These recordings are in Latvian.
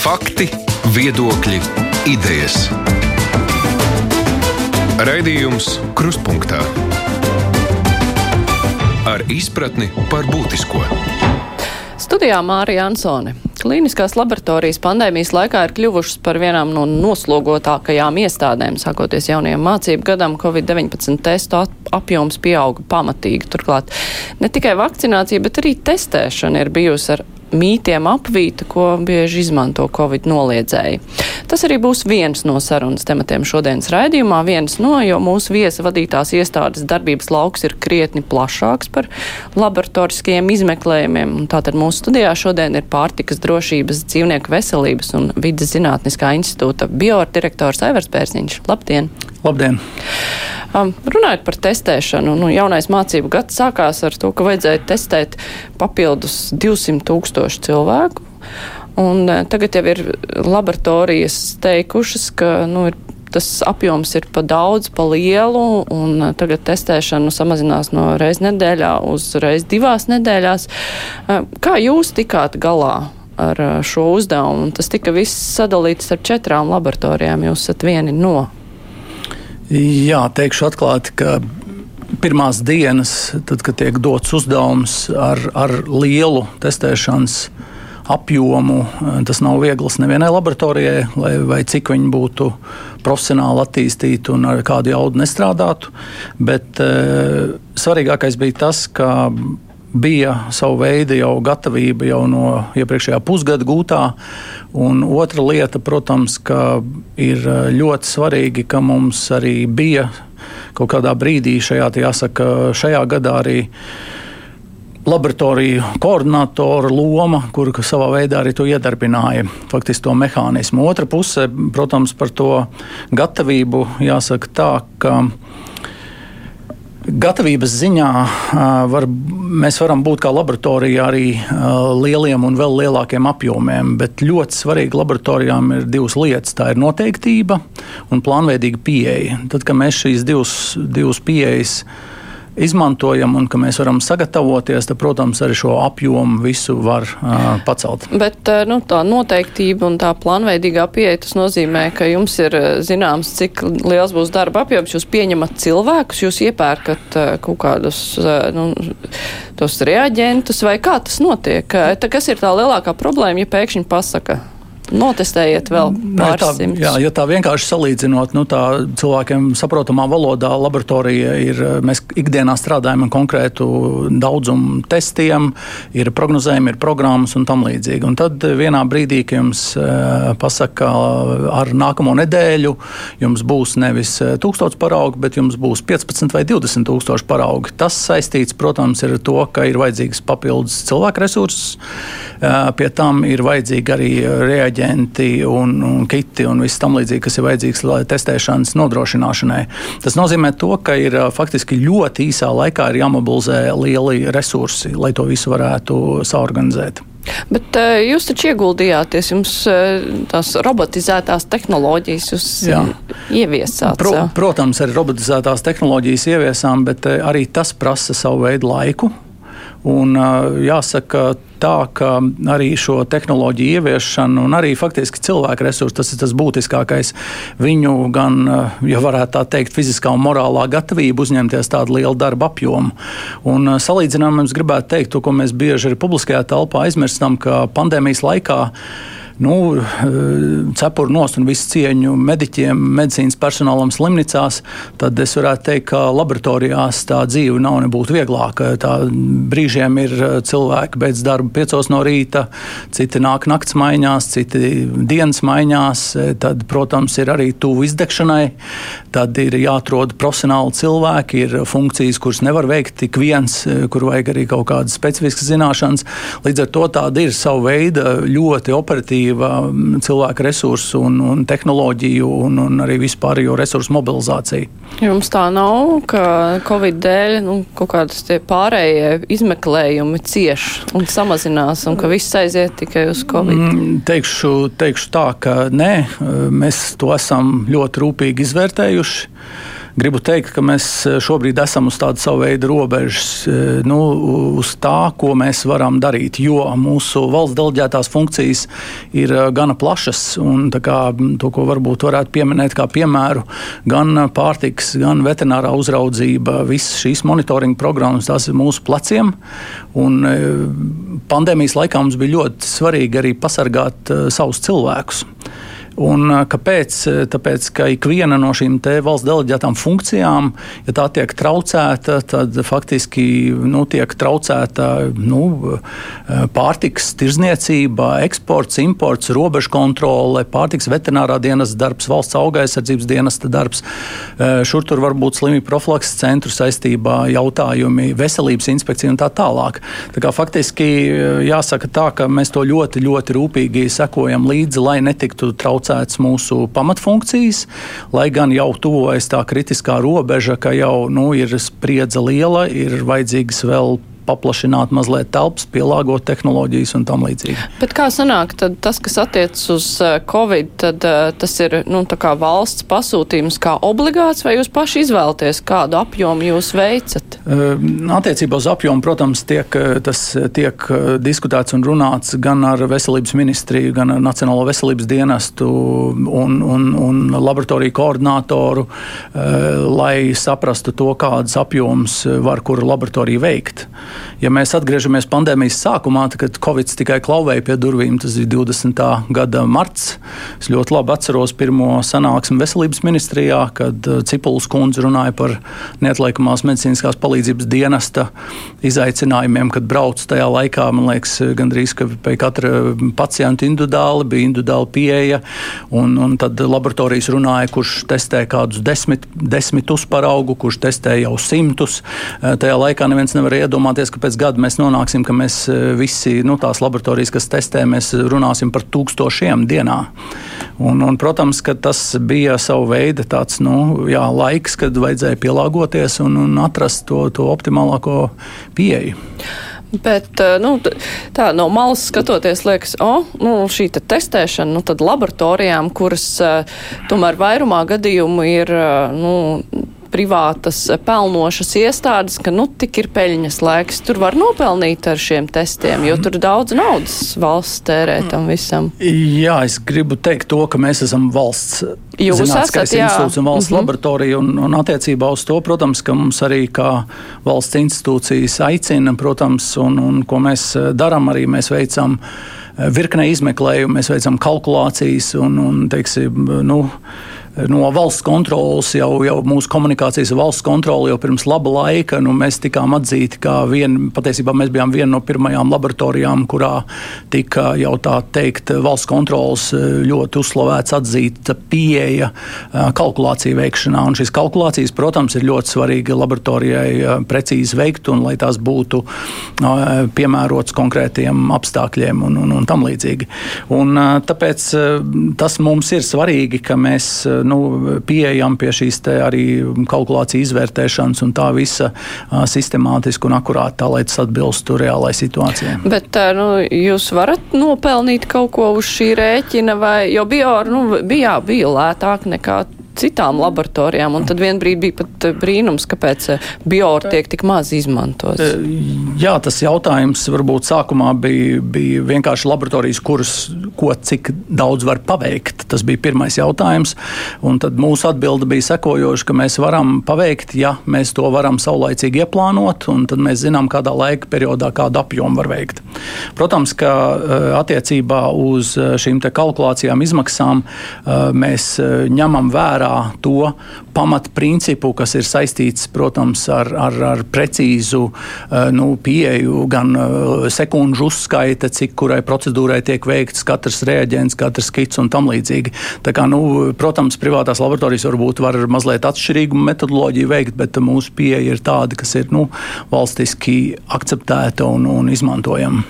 Fakti, viedokļi, idejas. Raidījums Kruspunkta ar izpratni par būtisko. Studijā Mārija Ansone. Kliniskās laboratorijas pandēmijas laikā ir kļuvušas par vienām no noslogotākajām iestādēm. Sākoties jaunajam mācību gadam, Covid-19 testu apjoms pieauga pamatīgi. Turklāt ne tikai vakcinācija, bet arī testēšana ir bijusi ar mītiem apvīta, ko bieži izmanto Covid noliedzēji. Tas arī būs viens no sarunas tematiem šodienas raidījumā. Viens no, jo mūsu viesa vadītās iestādes darbības lauks ir krietni plašāks par laboratoriskajiem izmeklējumiem. Tātad mūsu studijā šodien ir pārtikas drošības, dzīvnieku veselības un vidas zinātniskā institūta biordirektors Aivars Pērziņš. Labdien! Labdien! Um, runājot par testēšanu, nu, jaunais mācību gads sākās ar to, ka vajadzēja testēt papildus 200 tūkstošu cilvēku. Un, uh, tagad jau ir laboratorijas teikušas, ka nu, ir tas apjoms ir pa daudz, pa lielu, un uh, tagad testēšanu samazinās no reizes nedēļā uz reizi divās nedēļās. Uh, kā jūs tikāt galā ar šo uzdevumu? Tas tika viss sadalīts ar četrām laboratorijām. Jūs esat vieni no Jā, teikšu atklāti, ka pirmās dienas, tad, kad tiek dots uzdevums ar, ar lielu testēšanas apjomu, tas nav viegls nevienai laboratorijai, lai, vai cik viņi būtu profesionāli attīstīti un ar kādu jaudu nestrādātu. Bet e, svarīgākais bija tas, ka bija sava veida jau gatavība jau no iepriekšējā pusgada gūtā. Un otra lieta, protams, ir eh, ļoti svarīgi, ka mums arī bija kaut kādā brīdī šajā, jāsaka, šajā gadā arī laboratoriju koordinatora loma, kur savā veidā arī to iedarbināja, faktiski to mehānismu. Otra puse, protams, par to gatavību jāsaka tā, ka Gatavības ziņā var, mēs varam būt kā laboratorija arī lieliem un vēl lielākiem apjomiem, bet ļoti svarīgi laboratorijām ir divas lietas. Tā ir noteiktība un plānveidīga pieeja. Tad, kad mēs šīs divas, divas pieejas izmantojam un ka mēs varam sagatavoties, tad, protams, arī šo apjomu visu var uh, pacelt. Bet nu, tā noteiktība un tā plānveidīgā pieeja, tas nozīmē, ka jums ir zināms, cik liels būs darba apjoms. Jūs pieņemat cilvēkus, jūs iepērkat uh, kaut kādus uh, nu, tos reaģentus vai kā tas notiek? Tā, kas ir tā lielākā problēma, ja pēkšņi pasaka? Notestējiet vēl pāris simtus. Jā, ja tā vienkārši salīdzinot, nu, tā cilvēkiem saprotamā valodā laboratorija ir, mēs ikdienā strādājam ar konkrētu daudzumu testiem, ir prognozējumi, ir programmas un tam līdzīgi. Un tad vienā brīdī, kad jums uh, pasaka, ar nākamo nedēļu jums būs nevis 1000 paraugi, bet jums būs 15 vai 20 tūkstoši paraugi. Tas saistīts, protams, ar to, ka ir vajadzīgs papildus cilvēku resursus, uh, pie tam ir vajadzīgi arī reaģēt reaģenti un, un kiti un viss tam līdzīgi, kas ir vajadzīgs testēšanas nodrošināšanai. Tas nozīmē to, ka ir faktiski ļoti īsā laikā ir jāmobilizē lieli resursi, lai to visu varētu saorganizēt. Bet jūs taču ieguldījāties, jums tās robotizētās tehnoloģijas jūs Jā. ieviesāt. Pro, protams, arī robotizētās tehnoloģijas ieviesām, bet arī tas prasa savu veidu laiku. Un, jāsaka, tā, ka arī šo tehnoloģiju ieviešana un arī faktiski cilvēku resursi, tas ir tas būtiskākais. Viņu gan, ja varētu tā teikt, fiziskā un morālā gatavība uzņemties tādu lielu darbu apjomu. Un salīdzinājumā es gribētu teikt to, ko mēs bieži arī publiskajā telpā aizmirstam, ka pandēmijas laikā nu, eh, cepuru nost un visu cieņu mediķiem, medicīnas personālam slimnīcās, tad es varētu teikt, ka laboratorijās tā dzīve nav nebūtu vieglāka. Tā brīžiem ir eh, cilvēki beidz darbu piecos no rīta, citi nāk nakts maiņās, citi dienas maiņās. Eh, tad, protams, ir arī tuvu izdegšanai. Tad ir jāatrod profesionāli cilvēki, ir funkcijas, kuras nevar veikt tik viens, kur vajag arī kaut kādas specifiskas zināšanas. Līdz ar to tāda ir sava veida ļoti operatīva efektīva mm, cilvēku resursu un, un tehnoloģiju un, un arī vispārējo resursu mobilizācija. Jums tā nav, ka Covid dēļ nu, kaut kādas pārējie izmeklējumi cieš un samazinās, un ka viss aiziet tikai uz Covid? Mm, teikšu, teikšu tā, ka nē, mēs to esam ļoti rūpīgi izvērtējuši. Gribu teikt, ka mēs šobrīd esam uz tāda savu veidu robežas, nu, uz tā, ko mēs varam darīt. Jo mūsu valsts deleģētās funkcijas ir gana plašas, un kā, to, ko varbūt varētu pieminēt kā piemēru, gan pārtiks, gan veterinārā uzraudzība, visas šīs monitoringa programmas, tās ir mūsu pleciem. Un pandēmijas laikā mums bija ļoti svarīgi arī pasargāt savus cilvēkus. Un kāpēc? Tāpēc, ka ikviena no šīm valsts deleģētām funkcijām, ja tā tiek traucēta, tad faktiski nu, tiek traucēta nu, pārtiks tirzniecība, eksports, imports, robežu kontrole, pārtiks veterinārā dienas darbs, valsts auga aizsardzības dienesta darbs. Šur tur var būt slimību profilakses centru saistībā, jautājumi, veselības inspekcija un tā tālāk. Tā kā faktiski jāsaka tā, ka mēs to ļoti, ļoti rūpīgi sekojam līdzi, lai netiktu traucēti traucētas mūsu pamatfunkcijas, lai gan jau tuvojas tā kritiskā robeža, ka jau nu, ir spriedze liela, ir vajadzīgas vēl paplašināt mazliet telpas, pielāgot tehnoloģijas un tam līdzīgi. Bet kā sanāk, tad tas, kas attiecas uz eh, Covid, tad uh, tas ir nu, valsts pasūtījums kā obligāts, vai jūs paši izvēlaties, kādu apjomu jūs veicat? Uh, attiecībā uz apjomu, protams, tiek, tas tiek diskutēts un runāts gan ar veselības ministriju, gan ar Nacionālo veselības dienestu un, un, un laboratoriju koordinātoru, lai saprastu to, kādas apjoms var kura laboratorija veikt. Ja mēs atgriežamies pandēmijas sākumā, kad Covid tikai klauvēja pie durvīm, tas bija 20. gada marts. Es ļoti labi atceros pirmo sanāksmi veselības ministrijā, kad Cipuls kundze runāja par neatliekamās medicīniskās palīdzības dienesta izaicinājumiem, kad brauc tajā laikā. Man liekas, gandrīz pie katra pacienta individuāli bija individuāla pieeja, un, un tad laboratorijas runāja, kurš testē kādus desmit, desmitus paraugu, kurš testē jau simtus. Uh, tajā laikā neviens nevar iedomāties ka pēc gada mēs nonāksim, ka mēs e, visi nu, tās laboratorijas, kas testē, mēs runāsim par tūkstošiem dienā. Un, un, protams, ka tas bija savu veidu tāds nu, jā, laiks, kad vajadzēja pielāgoties un, un atrast to, to optimālāko pieeju. Bet e, nu, tā no malas skatoties, liekas, o, oh, nu, šī te testēšana, nu, laboratorijām, kuras e, tomēr vairumā gadījumu ir, nu, privātas pelnošas iestādes, ka nu tik ir peļņas laiks. Tur var nopelnīt ar šiem testiem, jo tur daudz naudas valsts tērē tam visam. Jā, es gribu teikt to, ka mēs esam valsts. Jūs esat institūts un valsts mm -hmm. laboratorija, un, un attiecībā uz to, protams, ka mums arī kā valsts institūcijas aicina, protams, un, un ko mēs darām, arī mēs veicam virkne izmeklējumu, mēs veicam kalkulācijas un, un teiksim, nu, no valsts kontrolas, jau, jau mūsu komunikācijas valsts kontrole jau pirms laba laika. Nu, mēs tikām atzīti kā viena, patiesībā mēs bijām viena no pirmajām laboratorijām, kurā tika jau tā teikt valsts kontrolas eh, ļoti uzslavēts atzīta pieeja eh, kalkulāciju veikšanā. Un šīs kalkulācijas, protams, ir ļoti svarīgi laboratorijai eh, precīzi veikt un lai tās būtu piemērotas konkrētiem apstākļiem un, un, un tam līdzīgi. Un, tāpēc tas mums ir svarīgi, ka mēs nu, pieejam pie šīs arī kalkulāciju izvērtēšanas un tā visa sistemātiski un akurāti, tā lai tas atbilstu reālai situācijai. Bet nu, jūs varat nopelnīt kaut ko uz šī rēķina, vai, jo bio, nu, bija, bija lētāk nekā citām laboratorijām. Un tad vienbrīd bija pat eh, brīnums, kāpēc eh, biori tiek tik maz izmantots. Eh, jā, tas jautājums varbūt sākumā bija, bija vienkārši laboratorijas, kuras ko cik daudz var paveikt. Tas bija pirmais jautājums. Un tad mūsu atbilde bija sekojoša, ka mēs varam paveikt, ja mēs to varam saulaicīgi ieplānot, un tad mēs zinām, kādā laika periodā kādu apjomu var veikt. Protams, ka attiecībā uz šīm kalkulācijām, izmaksām mēs ņemam vērā vērā to pamatprincipu, kas ir saistīts, protams, ar, ar, ar precīzu eh, nu, pieeju, gan eh, sekundžu uzskaita, cik kurai procedūrai tiek veikts katrs reaģents, katrs kits un tam līdzīgi. Tā kā, nu, protams, privātās laboratorijas varbūt var mazliet atšķirīgu metodoloģiju veikt, bet mūsu pieeja ir tāda, kas ir nu, valstiski akceptēta un, un izmantojama.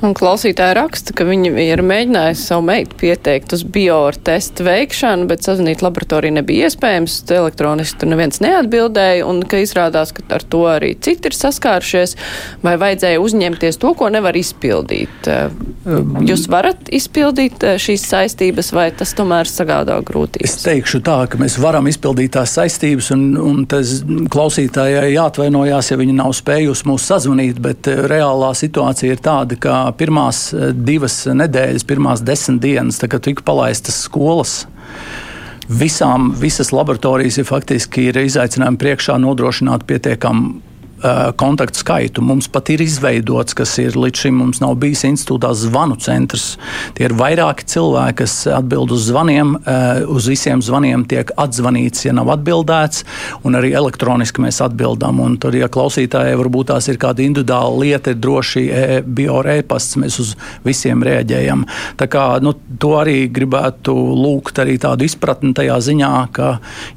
Un klausītāja raksta, ka viņi ir mēģinājusi savu meitu pieteikt uz biotestu veikšanu, bet sazvanīt laboratoriju nebija iespējams, elektroniski tur neviens neatbildēja, un ka izrādās, ka ar to arī citi ir saskārušies, vai vajadzēja uzņemties to, ko nevar izpildīt. Um, Jūs varat izpildīt uh, šīs saistības, vai tas tomēr sagādā grūtības? Es teikšu tā, ka mēs varam izpildīt tās saistības, un, un tas klausītājai jāatvainojās, ja viņi nav spējusi mūs sazvanīt, bet uh, reālā situācija ir tāda, ka pirmās eh, divas nedēļas, pirmās desmit dienas, kad tika palaistas skolas. Visām, visas laboratorijas ir faktiski ir izaicinājumi priekšā nodrošināt pietiekamu kontaktu skaitu. Mums pat ir izveidots, kas ir līdz šim mums nav bijis institūtā zvanu centrs. Tie ir vairāki cilvēki, kas atbild uz zvaniem. Uz visiem zvaniem tiek atzvanīts, ja nav atbildēts, un arī elektroniski mēs atbildam. Un tur, ja klausītājai varbūt tās ir kāda individuāla lieta, ir droši e bio-e-pasts, mēs uz visiem reaģējam. Tā kā, nu, to arī gribētu lūgt arī tādu izpratni tajā ziņā, ka,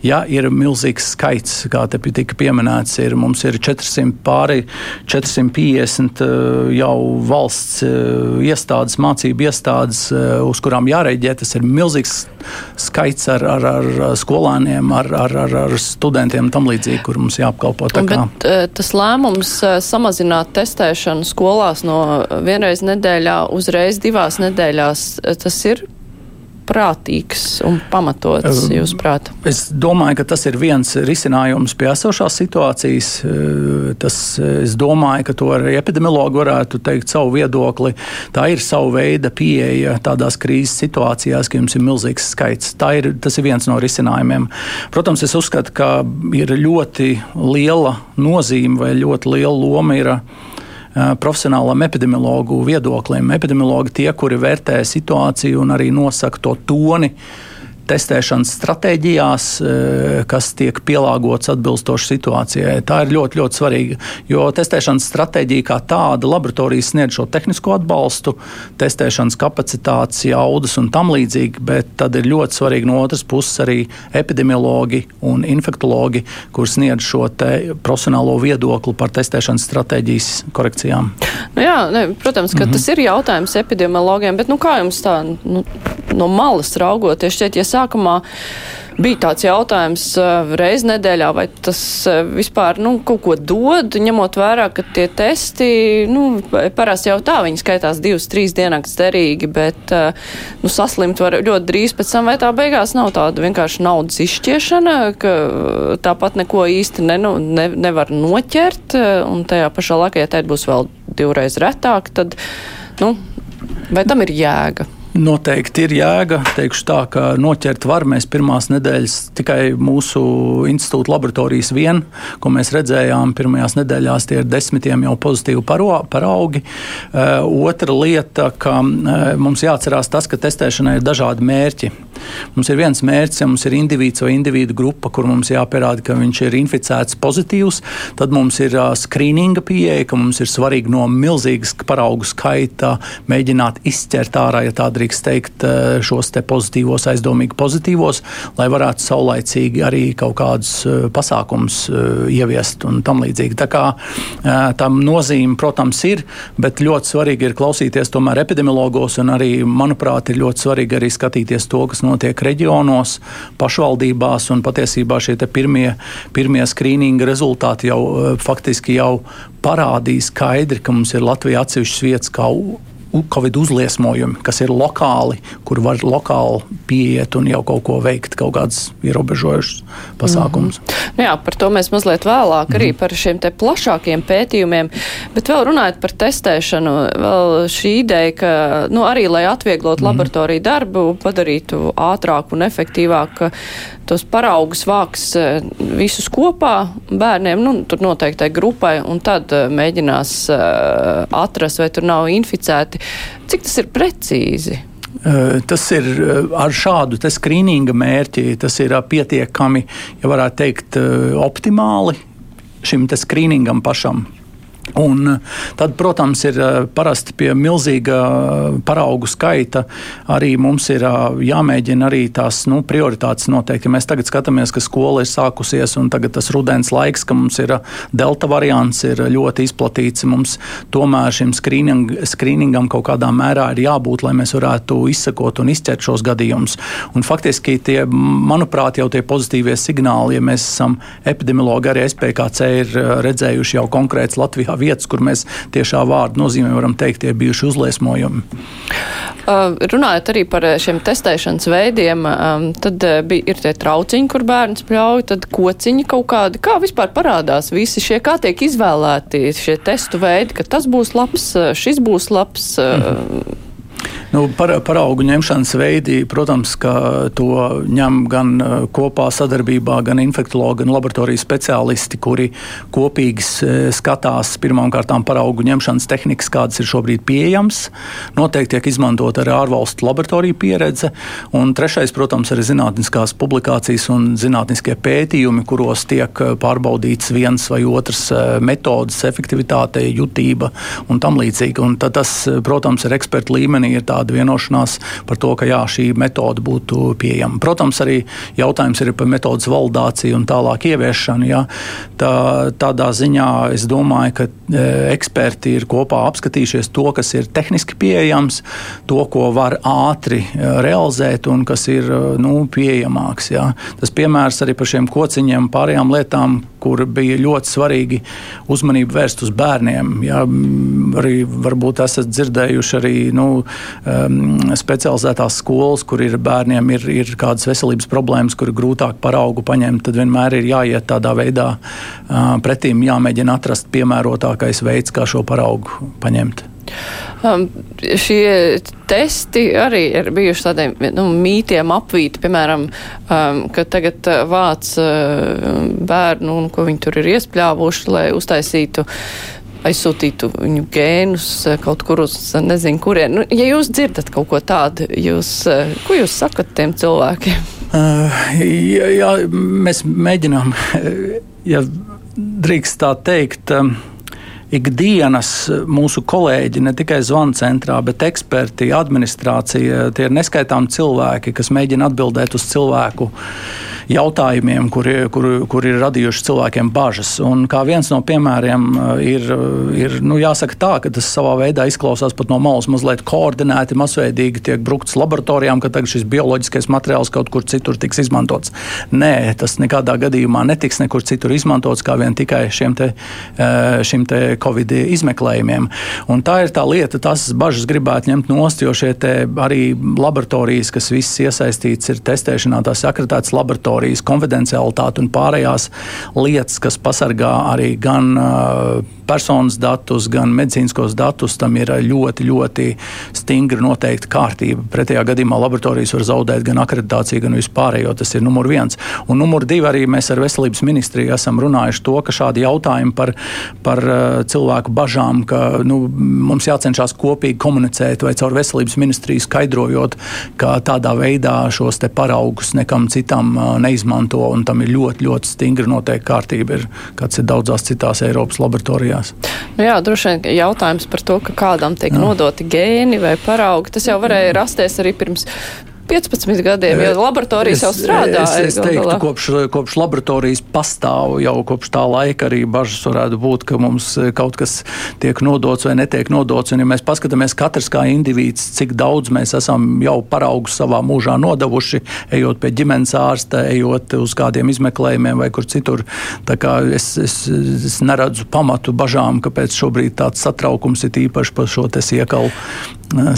ja ir milzīgs skaits, kā te tika pieminēts, ir, mums ir 400 400 pāri 450 eh, jau valsts eh, iestādes, mācību iestādes, eh, uz kurām jāreģē. Tas ir milzīgs skaits ar, ar, ar skolēniem, ar, ar, ar, ar studentiem un tam līdzīgi, kur mums jāapkalpo. Bet tas lēmums samazināt testēšanu skolās no vienreiz nedēļā uzreiz divās nedēļās, tas ir prātīgs un pamatots, jūsuprāt? Es domāju, ka tas ir viens risinājums pie esošās situācijas. Tas, es domāju, ka to arī epidemiologi varētu teikt savu viedokli. Tā ir sava veida pieeja tādās krīzes situācijās, ka jums ir milzīgs skaits. Ir, tas ir viens no risinājumiem. Protams, es uzskatu, ka ir ļoti liela nozīme vai ļoti liela loma ir profesionālam epidemiologu viedoklim. Epidemiologi tie, kuri vērtē situāciju un arī nosaka to toni testēšanas stratēģijās, eh, kas tiek pielāgots atbilstoši situācijai. Tā ir ļoti, ļoti svarīga. Jo testēšanas stratēģija kā tāda laboratorijas sniedz šo tehnisko atbalstu, testēšanas kapacitātes, jaudas un tam līdzīgi, bet tad ir ļoti svarīgi no otras puses arī epidemiologi un infektologi, kur sniedz šo profesionālo viedokli par testēšanas stratēģijas korekcijām. Nu jā, ne, protams, ka mm -hmm. tas ir jautājums epidemiologiem, bet nu, kā jums tā nu, no malas raugoties, šķiet, ja sākumā bija tāds jautājums uh, reiz nedēļā, vai tas uh, vispār nu, kaut ko dod, ņemot vērā, ka tie testi, nu, parasti jau tā, viņi skaitās divas, trīs dienas derīgi, bet uh, nu, saslimt var ļoti drīz pēc tam, vai tā beigās nav tāda vienkārši naudas izšķiešana, ka tāpat neko īsti ne, nu, ne, nevar noķert, un tajā pašā laikā, ja tēt būs vēl divreiz retāk, tad, nu, vai tam ir jēga? Noteikti ir jēga. Teikšu tā, ka noķert var mēs pirmās nedēļas tikai mūsu institūta laboratorijas vien, ko mēs redzējām pirmajās nedēļās, tie ir desmitiem jau pozitīvi paraugi. Uh, otra lieta, ka uh, mums jāatcerās tas, ka testēšanai ir dažādi mērķi. Mums ir viens mērķis, ja mums ir indivīds vai individu grupa, kur mums jāpierāda, ka viņš ir inficēts pozitīvs, tad mums ir uh, skrīninga pieeja, ka mums ir svarīgi no milzīgas paraugu skaita mēģināt izķert ārā, ja tāda drīkst teikt, eh, šos te pozitīvos, aizdomīgi pozitīvos, lai varētu saulaicīgi arī kaut kādus eh, pasākumus eh, ieviest un tam līdzīgi. Tā kā tam nozīme, protams, ir, bet ļoti svarīgi ir klausīties tomēr epidemiologos un arī, manuprāt, ir ļoti svarīgi arī skatīties to, kas notiek reģionos, pašvaldībās un patiesībā šie pirmie, pirmie skrīninga rezultāti jau faktiski jau parādīja skaidri, ka mums ir Latvijā atsevišķas vietas, kā Covid uzliesmojumi, kas ir lokāli, kur var lokāli pieiet un jau kaut ko veikt, kaut kādas ierobežojušas pasākumus. Mm -hmm. Jā, par to mēs mazliet vēlāk arī mm -hmm. par šiem te plašākiem pētījumiem, bet vēl runājot par testēšanu, vēl šī ideja, ka, nu, arī, lai atvieglot mm -hmm. laboratoriju darbu, padarītu ātrāku un efektīvāku, tos paraugus vāks e, visus kopā bērniem, nu, tur noteiktai grupai, un tad e, mēģinās uh, atrast, vai tur nav inficēti Cik tas ir precīzi? Tas ir ar šādu skrīninga mērķi, tas ir pietiekami, ja varētu teikt, optimāli šim skrīningam pašam. Un tad, protams, ir parasti pie milzīga paraugu skaita arī mums ir jāmēģina arī tās nu, prioritātes noteikt. Ja mēs tagad skatāmies, ka skola ir sākusies un tagad tas rudens laiks, ka mums ir delta variants, ir ļoti izplatīts, mums tomēr šim skrīning, skrīningam kaut kādā mērā ir jābūt, lai mēs varētu izsekot un izķert šos gadījumus. Un faktiski tie, manuprāt, jau tie pozitīvie signāli, ja mēs esam epidemiologi, arī SPKC ir redzējuši jau konkrēts Latvijā vietas, kur mēs tiešā vārdu nozīmē varam teikt, tie bijuši uzliesmojumi. Uh, runājot arī par šiem testēšanas veidiem, um, tad uh, bija, ir tie trauciņi, kur bērns pļauj, tad kociņi kaut kādi. Kā vispār parādās visi šie, kā tiek izvēlēti šie testu veidi, ka tas būs labs, šis būs labs? Uh, mhm. Nu, par, par augu ņemšanas veidi, protams, ka to ņem gan uh, kopā sadarbībā, gan infektologi, gan laboratorijas speciālisti, kuri kopīgi uh, skatās pirmkārt par augu ņemšanas tehnikas, kādas ir šobrīd pieejamas. Noteikti tiek izmantot arī ārvalstu laboratoriju pieredze. Un trešais, protams, ir zinātniskās publikācijas un zinātniskie pētījumi, kuros tiek uh, pārbaudīts viens vai otrs metodas, efektivitāte, jutība un tam līdzīgi. Un tas, protams, ir eksperta līmenī. Ir tāda vienošanās par to, ka jā, šī metode būtu pieejama. Protams, arī jautājums ir par metodas validāciju un tālāk ieviešanu. Jā. Tā, tādā ziņā es domāju, ka e, eksperti ir kopā apskatījušies to, kas ir tehniski pieejams, to, ko var ātri e, realizēt un kas ir e, nu, pieejamāks. Jā. Tas piemērs arī par šiem kociņiem, pārējām lietām, kur bija ļoti svarīgi uzmanību vērst uz bērniem. Jā. Arī varbūt esat dzirdējuši arī nu, um, specializētās skolas, kur ir bērniem ir, ir kādas veselības problēmas, kur ir grūtāk par augu paņemt, tad vienmēr ir jāiet tādā veidā uh, pretīm, jāmēģina atrast piemērotākais veids, kā šo paraugu paņemt. Um, šie testi arī ir bijuši tādiem nu, mītiem apvīti, piemēram, um, ka tagad uh, vāc uh, bērnu un ko viņi tur ir iespļāvuši, lai uztaisītu aizsūtītu viņu gēnus eh, kaut kur uz nezinu kurien. Nu, ja jūs dzirdat kaut ko tādu, jūs, eh, ko jūs sakat tiem cilvēkiem? Uh, jā, jā, mēs mēģinām, ja drīkst tā teikt. Um, ikdienas mūsu kolēģi, ne tikai zvanu centrā, bet eksperti, administrācija, tie ir neskaitāmi cilvēki, kas mēģina atbildēt uz cilvēku jautājumiem, kuri, kur, kur ir radījuši cilvēkiem bažas. Un kā viens no piemēriem uh, ir, uh, ir nu, jāsaka tā, ka tas savā veidā izklausās pat no malas mazliet koordinēti, masveidīgi tiek brukts laboratorijām, ka tagad šis bioloģiskais materiāls kaut kur citur tiks izmantots. Nē, tas nekādā gadījumā netiks nekur citur izmantots, kā vien tikai šiem te, uh, šim te Covid izmeklējumiem. Un tā ir tā lieta, tas bažas gribētu ņemt nost, jo šie arī laboratorijas, kas visas iesaistītas ir testēšanā, tās akreditētas laboratorijas teritorijas konfidencialitāti un pārējās lietas, kas pasargā arī gan personas datus, gan medicīniskos datus, tam ir ļoti, ļoti stingri noteikta kārtība. Pretējā gadījumā laboratorijas var zaudēt gan akreditāciju, gan vispārējo. Tas ir numur viens. Un numur divi arī mēs ar veselības ministriju esam runājuši to, ka šādi jautājumi par, par cilvēku bažām, ka nu, mums jācenšas kopīgi komunicēt vai caur veselības ministriju skaidrojot, ka tādā veidā šos paraugus nekam citam neizmanto. Tam ir ļoti, ļoti stingri noteikta kārtība, ir, kāds ir daudzās citās Eiropas laboratorijās. Nu jā, droši vien jautājums par to, ka kādam tiek jā. nodoti gēni vai paraugi, tas jau varēja rasties arī pirms 15 gadiem, jo laboratorijas es, jau strādā. Es, es teiktu, kopš, kopš laboratorijas pastāv jau kopš tā laika arī bažas varētu būt, ka mums kaut kas tiek nodots vai netiek nodots. Un, ja mēs paskatāmies katrs kā indivīds, cik daudz mēs esam jau paraugus savā mūžā nodevuši, ejot pie ģimenes ārsta, ejot uz kādiem izmeklējumiem vai kur citur. Es, es, es neredzu pamatu bažām, kāpēc šobrīd tāds satraukums ir īpaši par šo siekalu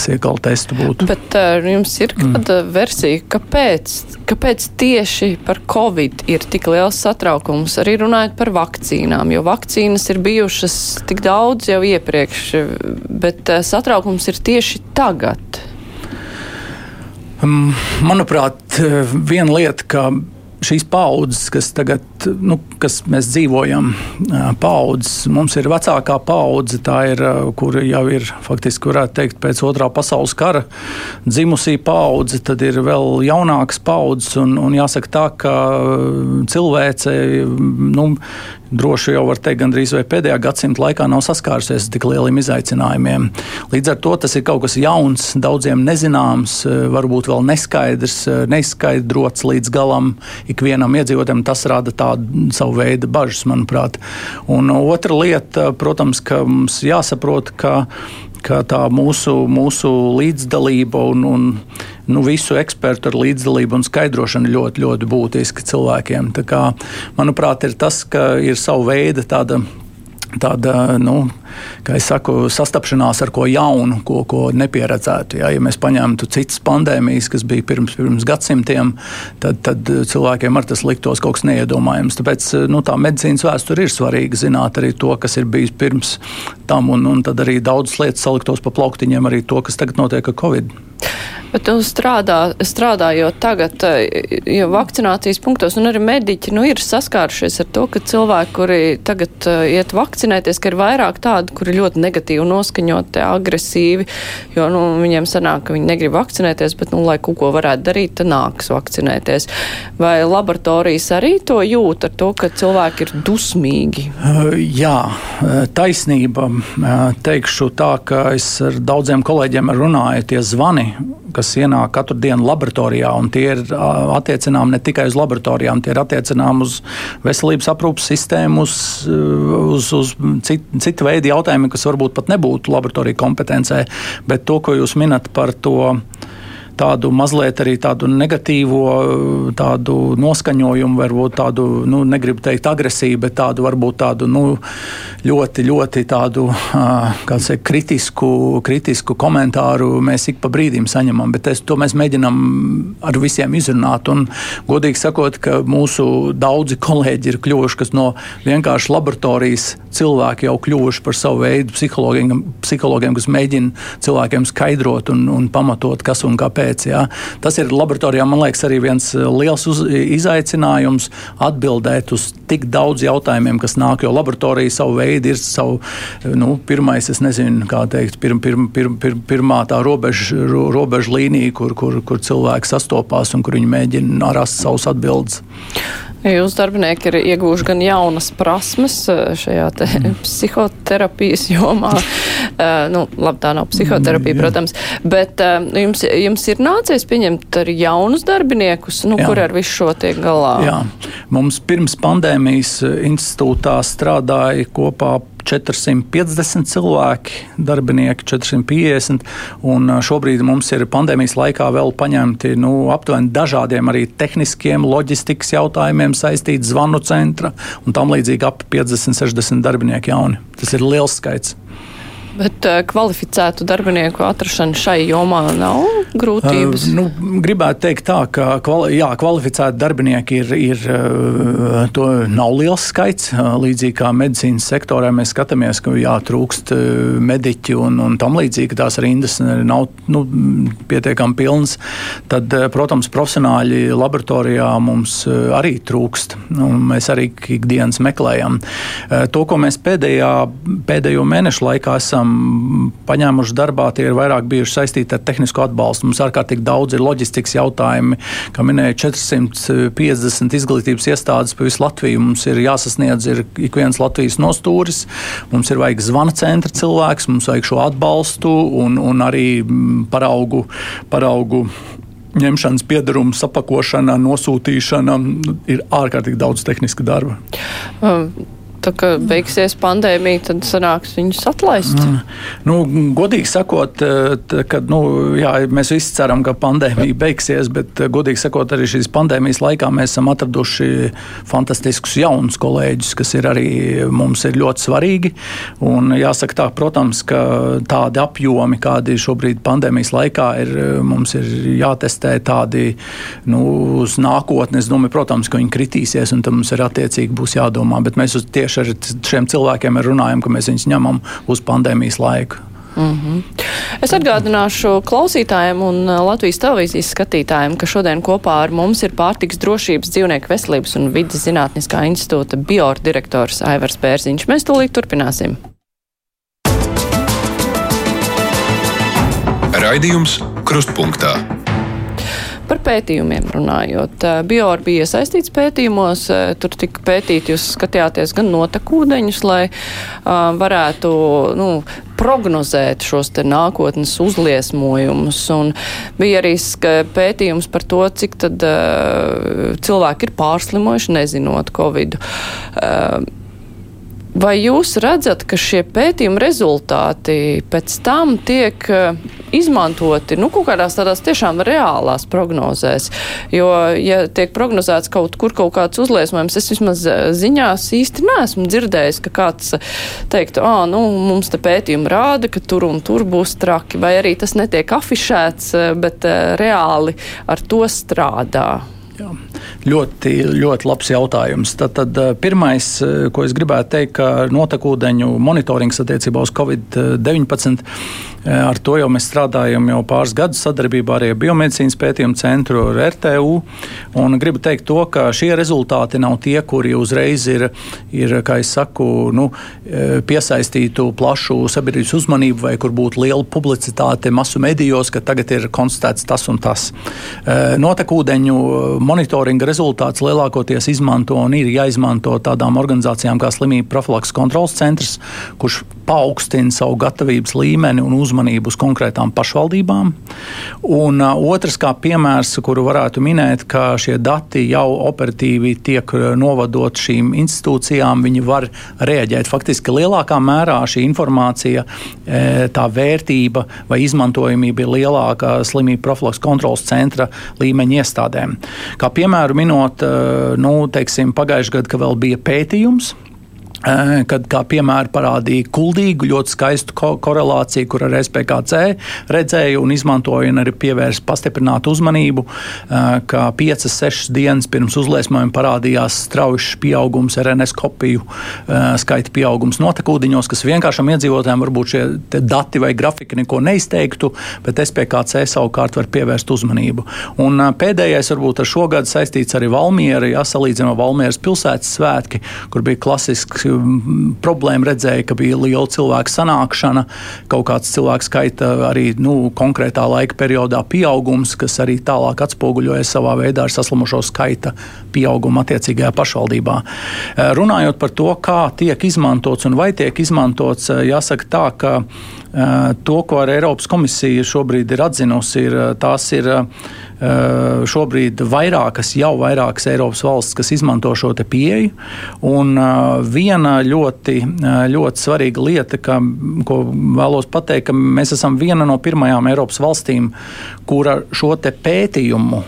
siekalu testu būtu. Bet uh, jums ir kāda mm. versija, kāpēc, kāpēc tieši par Covid ir tik liels satraukums, arī runājot par vakcīnām, jo vakcīnas ir bijušas tik daudz jau iepriekš, bet uh, satraukums ir tieši tagad. Manuprāt, viena lieta, ka šīs paudzes, kas tagad nu, kas mēs dzīvojam, paudzes. Mums ir vecākā paudze, tā ir, kur jau ir faktiski, varētu teikt, pēc otrā pasaules kara dzimusī paudze, tad ir vēl jaunākas paudzes, un, un jāsaka tā, ka cilvēce, nu, droši jau var teikt, gandrīz vai pēdējā gadsimta laikā nav saskārusies tik lieliem izaicinājumiem. Līdz ar to tas ir kaut kas jauns, daudziem nezināms, varbūt vēl neskaidrs, neizskaidrots līdz galam ikvienam iedzīvotājam. Tas rada tādu savu veidu bažas, manuprāt. Un otra lieta, protams, ka mums jāsaprot, ka ka tā mūsu, mūsu līdzdalība un, un nu, visu ekspertu ar līdzdalību un skaidrošanu ļoti, ļoti būtiski cilvēkiem. Tā kā, manuprāt, ir tas, ka ir sava veida tāda tāda, nu, kā jau saku, sastapšanās ar ko jaunu, ko, ko nepieredzētu. Ja, ja mēs paņemtu citas pandēmijas, kas bija pirms, pirms gadsimtiem, tad, tad cilvēkiem ar tas liktos kaut kas neiedomājams. Tāpēc nu, tā medicīnas vēsture ir svarīga zināt arī to, kas ir bijis pirms tam, un, un tad arī daudzas lietas saliktos pa plauktiņiem, arī to, kas tagad notiek ar Covid. Bet tu strādā, strādājot tagad, eh, jo vakcinācijas punktos, un arī mediķi nu, ir saskārušies ar to, ka cilvēki, kuri tagad uh, iet vakcinēties, ka ir vairāk tādi, kuri ļoti negatīvi noskaņoti, agresīvi, jo nu, viņiem sanāk, ka viņi negrib vakcinēties, bet, nu, lai kaut ko varētu darīt, tad nāks vakcinēties. Vai laboratorijas arī to jūt ar to, ka cilvēki ir dusmīgi? Uh, jā, taisnība. Teikšu tā, ka es ar daudziem kolēģiem runāju, tie zvani kas ienāk katru dienu laboratorijā, un tie ir attiecināmi ne tikai uz laboratorijām, tie ir attiecināmi uz veselības aprūpas sistēmu, uz, uz, uz citu, citu veidu jautājumiem, kas varbūt pat nebūtu laboratorija kompetencē, bet to, ko jūs minat par to tādu mazliet arī tādu negatīvo tādu noskaņojumu, varbūt tādu, nu, negribu teikt agresīvu, bet tādu varbūt tādu nu, ļoti, ļoti tādu, teikt, kritisku, kritisku komentāru mēs ik pa brīdim saņemam, bet es, to mēs mēģinam ar visiem izrunāt. Un, godīgi sakot, ka mūsu daudzi kolēģi ir kļuvuši, kas no vienkārši laboratorijas cilvēki jau kļuvuši par savu veidu psihologiem, psihologiem kas mēģina cilvēkiem skaidrot un, un pamatot, kas un kāpēc kāpēc. Jā. Tas ir laboratorijā, man liekas, arī viens eh, liels uz, izaicinājums atbildēt uz tik daudz jautājumiem, kas nāk. Jo laboratorija savu veidu ir savu, nu, pirmais, es nezinu, kā teikt, pirm, pirm, pirm, pirm, pirmā tā robeža, robeža līnija, kur, kur, kur cilvēki sastopās un kur viņi mēģina rast savus atbildes. Jūsu darbinieki ir ieguvuši gan jaunas prasmes eh, šajā mm. psihoterapijas jomā. Uh, nu, labi, tā nav psihoterapija, mm, protams, bet uh, jums, jums ir nācies pieņemt arī jaunus darbiniekus, nu, Jā. kur ar visu šo tiek galā? Jā, mums pirms pandēmijas institūtā strādāja kopā 450 cilvēki, darbinieki 450. Un šobrīd mums ir pandēmijas laikā vēl paņemti nu, aptuveni dažādiem arī tehniskiem, loģistikas jautājumiem saistīti zvanu centra un tam līdzīgi ap 50, 60 darbinieki jauni. Tas ir liels skaits. Bet uh, kvalificētu darbinieku atrašana šai jomā nav grūtības? Uh, nu, gribētu teikt tā, ka kvali, jā, kvalificēti darbinieki ir, ir uh, to nav liels skaits. Līdzīgi kā medicīnas sektorā mēs skatāmies, ka jā, trūkst mediķi un, un tam līdzīgi tās rindas nav nu, pietiekami pilnas. Tad, protams, profesionāļi laboratorijā mums arī trūkst. Mēs arī ikdienas meklējam. To, ko mēs pēdējā, pēdējo mēnešu laikā esam esam paņēmuši darbā, tie ir vairāk bijuši saistīti ar tehnisko atbalstu. Mums ārkārtīgi daudz ir loģistikas jautājumi, kā minēja 450 izglītības iestādes pa visu Latviju. Mums ir jāsasniedz ir ik viens Latvijas nostūris, mums ir vajag zvana centra cilvēks, mums vajag šo atbalstu un, un arī mm, paraugu. paraugu ņemšanas piedaruma, sapakošana, nosūtīšana, ir ārkārtīgi daudz tehniska darba. Tā kā beigsies pandēmija, tad sanāks viņus atlaist? Mm. Nu, godīgi sakot, eh, kad, nu, jā, mēs visi ceram, ka pandēmija beigsies, bet eh, godīgi sakot, arī šīs pandēmijas laikā mēs esam atraduši fantastiskus jaunus kolēģus, kas ir arī mums ir ļoti svarīgi. Un jāsaka tā, protams, ka tādi apjomi, kādi šobrīd pandēmijas laikā ir, mums ir jātestē tādi nu, uz nākotni. Es domāju, protams, ka viņi kritīsies un tam mums ir attiecīgi būs jādomā, bet mēs uz tieši tieši ar šiem cilvēkiem runājam, ka mēs viņus ņemam uz pandēmijas laiku. Mm -hmm. Es atgādināšu klausītājiem un Latvijas televīzijas skatītājiem, ka šodien kopā ar mums ir pārtiks drošības dzīvnieku veselības un vidas zinātniskā institūta biordirektors Aivars Pērziņš. Mēs tūlīt turpināsim. Raidījums Krustpunktā. Par pētījumiem runājot. Bior bija iesaistīts pētījumos, tur tika pētīti, jūs skatījāties gan notekūdeņus, lai uh, varētu nu, prognozēt šos te nākotnes uzliesmojumus. Un bija arī pētījums par to, cik tad cilvēki ir pārslimojuši, nezinot Covid. Uh, Vai jūs redzat, ka šie pētījuma rezultāti pēc tam tiek eh, izmantoti nu, kaut kādās tādās tiešām reālās prognozēs? Jo, ja tiek prognozēts kaut kur kaut kāds uzliesmojums, es vismaz eh, ziņās īsti neesmu dzirdējis, ka kāds teiktu, ā, nu, mums te pētījumi rāda, ka tur un tur būs traki, vai arī tas netiek afišēts, bet reāli ar to strādā. Jā. Ļoti, ļoti labs jautājums. Tad, tad eh, pirmais, eh, ko es gribētu teikt, ka notekūdeņu monitorings attiecībā uz Covid-19 Eh, ar to jau mēs strādājam jau pāris gadus sadarbībā ar Biomedicīnas pētījumu centru, ar RTU. Un gribu teikt to, ka šie rezultāti nav tie, kuri uzreiz ir, ir kā es saku, nu, piesaistītu plašu sabiedrības uzmanību vai kur būtu liela publicitāte masu medijos, ka tagad ir konstatēts tas un tas. Notekūdeņu monitoringa rezultāts lielākoties izmanto un ir jāizmanto tādām organizācijām kā Slimību profilaks kontrols centrs, kurš paaugstina savu gatavības līmeni un uzmanību uz konkrētām pašvaldībām. Un uh, otrs, kā piemērs, kuru varētu minēt, ka šie dati jau operatīvi tiek novadot šīm institūcijām, viņi var reaģēt. Faktiski lielākā mērā šī informācija, e, tā vērtība vai izmantojamība ir lielāka slimību profilaks kontrolas centra līmeņa iestādēm. Kā piemēru minot, nu, teiksim, pagājušajā gadā, kad vēl bija pētījums, kad, kā piemēru, parādīja kuldīgu, ļoti skaistu ko korelāciju, kur ar SPKC redzēju un izmantoju un arī pievērsu pastiprinātu uzmanību, ka 5-6 dienas pirms uzliesmojuma parādījās strauji pieaugums RNS kopiju skaita pieaugums notekūdiņos, kas vienkāršam iedzīvotājiem varbūt šie dati vai grafiki neko neizteiktu, bet SPKC savukārt var pievērst uzmanību. Un pēdējais varbūt ar šo gadu saistīts arī Valmiera, ja salīdzinām Valmieras pilsētas svētki, kur bija klasisks problēma redzēja, ka bija liela cilvēku sanākšana, kaut kāds cilvēku skaita arī nu, konkrētā laika periodā pieaugums, kas arī tālāk atspoguļojas savā veidā ar saslimušo skaita pieaugumu attiecīgajā pašvaldībā. Eh, runājot par to, kā tiek izmantots un vai tiek izmantots, eh, jāsaka tā, ka eh, to, ko ar Eiropas komisija šobrīd ir atzinusi, ir tās ir šobrīd vairākas, jau vairākas Eiropas valstis, kas izmanto šo pieeju. Un eh, viena ļoti, eh, ļoti svarīga lieta, ka, ko vēlos pateikt, ka mēs esam viena no pirmajām Eiropas valstīm, kura šo pētījumu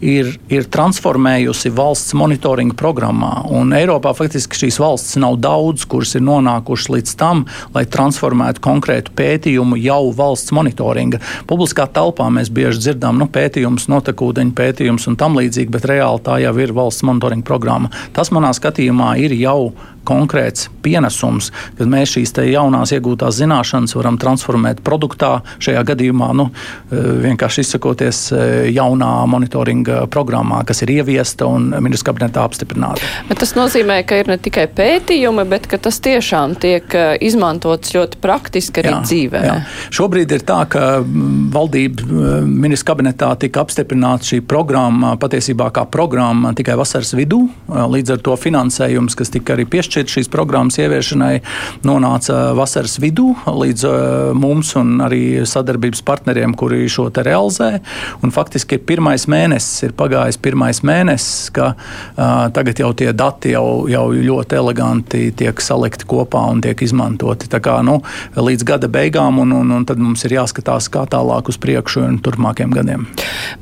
ir, ir transformējusi valsts monitoringa programmā. Un Eiropā faktiski šīs valsts nav daudz, kuras ir nonākušas līdz tam, lai transformētu konkrētu pētījumu jau valsts monitoringa. Publiskā telpā mēs bieži dzirdam nu, pētījumus, notekūdeņu pētījumus un tam līdzīgi, bet reāli tā jau ir valsts monitoringa programma. Tas manā skatījumā ir jau konkrēts pienesums, kad mēs šīs jaunās iegūtās zināšanas varam transformēt produktā, šajā gadījumā nu, eh, vienkārši izsakoties eh, jaunā monitoringa programmā, kas ir ieviesta un ministrs kabinetā apstiprināta. Bet tas nozīmē, ka ir ne tikai pētījumi, bet ka tas tiešām tiek eh, izmantots ļoti praktiski arī jā, dzīvē. Jā. Šobrīd ir tā, ka mm, valdība ministrs kabinetā tika apstiprināta šī programma patiesībā kā programma tikai vasaras vidū. Līdz ar to finansējums, kas tika arī piešķirts, piešķirt šīs programmas ieviešanai, nonāca vasaras vidū līdz uh, mums un arī sadarbības partneriem, kuri šo te realizē. Un faktiski ir pirmais mēnesis, ir pagājis pirmais mēnesis, ka uh, tagad jau tie dati jau, jau ļoti eleganti tiek salikti kopā un tiek izmantoti. Tā kā nu, līdz gada beigām, un, un, un tad mums ir jāskatās, kā tālāk uz priekšu un turpmākiem gadiem.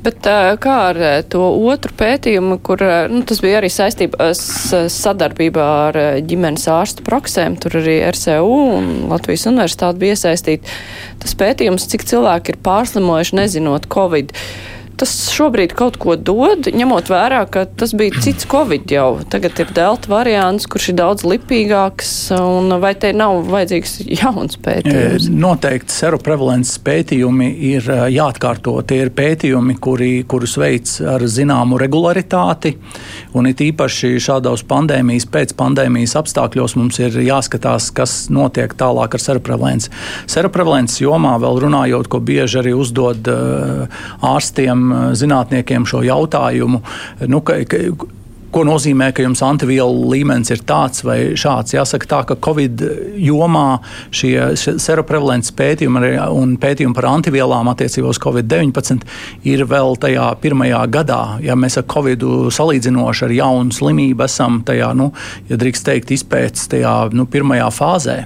Bet kā ar to otru pētījumu, kur nu, tas bija arī saistībā sadarbībā ar ģimenes ārstu praksēm, tur arī RCU un Latvijas universitāte bija iesaistīti. Tas pētījums, cik cilvēki ir pārslimojuši, nezinot Covid. Tas šobrīd kaut ko dod, ņemot vērā, ka tas bija cits Covid jau. Tagad ir delta variants, kurš ir daudz lipīgāks, un vai te nav vajadzīgs jauns pētījums? Noteikti seroprevalences pētījumi ir jāatkārto. Tie ir pētījumi, kuri, kurus veids ar zināmu regularitāti, un it īpaši šādos pandēmijas, pēc pandēmijas apstākļos mums ir jāskatās, kas notiek tālāk ar seroprevalenci. Seroprevalences jomā vēl runājot, ko bieži arī uzdod ārstiem zinātniekiem šo jautājumu. Nu, ka, ka, Ko nozīmē, ka jums antivielu līmenis ir tāds vai šāds? Jāsaka, tā, ka Covid jomā šie seroprevalences pētījumi un pētījumi par antivielām attiecībā uz Covid-19 ir vēl tajā pirmajā gadā. Ja mēs ar Covid salīdzinoši ar jaunu slimību esam tajā, nu, ja drīkst teikt, izpētes tajā nu, pirmajā fāzē.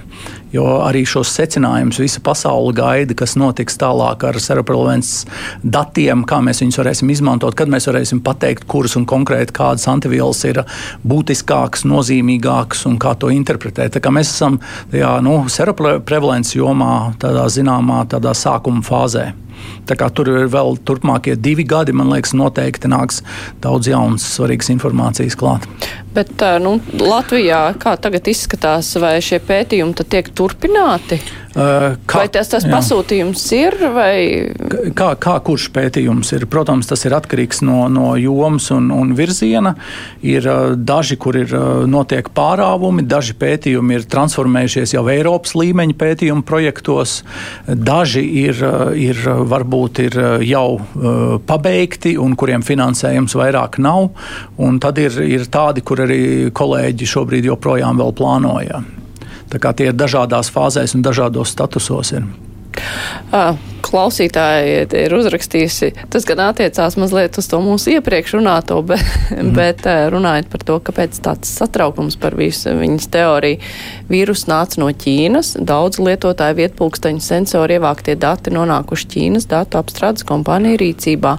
Jo arī šos secinājumus visa pasaule gaida, kas notiks tālāk ar seroprevalences datiem, kā mēs viņus varēsim izmantot, kad mēs varēsim pateikt, kuras un konkrēti kādas antivielas ir būtiskākas, nozīmīgākas un kā to interpretēt. Tā kā mēs esam tajā nu, seroprevalences jomā, tādā zināmā tādā sākuma fāzē. Tur ir vēl turpmākie divi gadi. Man liekas, noteikti nāks daudz jaunas, svarīgas informācijas klāt. Bet nu, Latvijā kā tagad izskatās, vai šie pētījumi tiek turpināti? Kā, vai tas, tas jā. pasūtījums ir? Vai... Kā, kā kurš pētījums ir? Protams, tas ir atkarīgs no, no jomas un, un virziena. Ir daži, kur ir notiek pārāvumi, daži pētījumi ir transformējušies jau Eiropas līmeņa pētījumu projektos, daži ir, ir varbūt ir jau pabeigti un kuriem finansējums vairāk nav. Un tad ir, ir tādi, kur arī kolēģi šobrīd joprojām plānoja. Tie ir dažādās fāzēs un dažādos statusos. Ir. Klausītāji ir uzrakstījusi, tas gan attiecās mazliet uz to mūsu iepriekš runāto, bet, mm. bet runājot par to, kāpēc tāds satraukums par visu viņas teoriju. Vīrus nāca no Ķīnas, daudz lietotāju vietpulksteņu sensoru ievāktie dati nonākuši Ķīnas datu apstrādes kompāniju rīcībā.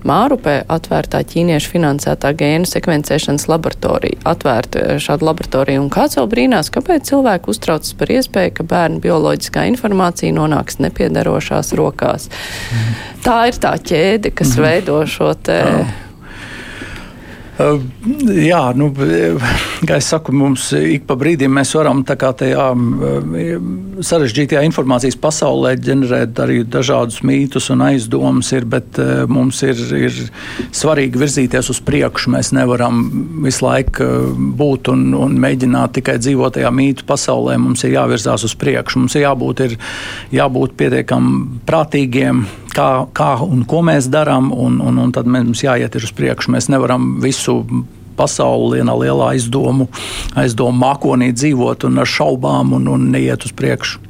Mārupē atvērtā ķīniešu finansētā gēnu sekvencēšanas laboratorija. Atvērta šāda laboratorija un kāds jau brīnās, kāpēc cilvēki uztraucas par iespēju, ka bērnu bioloģiskā informācija nonāks nepiedarošās rokās. Mm. Tā ir tā ķēde, kas mm. veido šo te. Oh Jā, nu, kā es saku, mums ik pa brīdim mēs varam tajā sarežģītajā informācijas pasaulē ģenerēt arī dažādus mītus un aizdomas, ir, bet mums ir, ir svarīgi virzīties uz priekšu. Mēs nevaram visu laiku būt un, un mēģināt tikai dzīvot tajā mītu pasaulē. Mums ir jāvirzās uz priekšu. Mums ir jābūt, ir, jābūt pietiekami prātīgiem, kā, kā un ko mēs darām, un, un, un tad mums jāiet uz priekšu. Mēs nevaram visu pasauli vienā lielā aizdomu, aizdomu mākonī dzīvot un ar šaubām un, un neiet uz priekšu.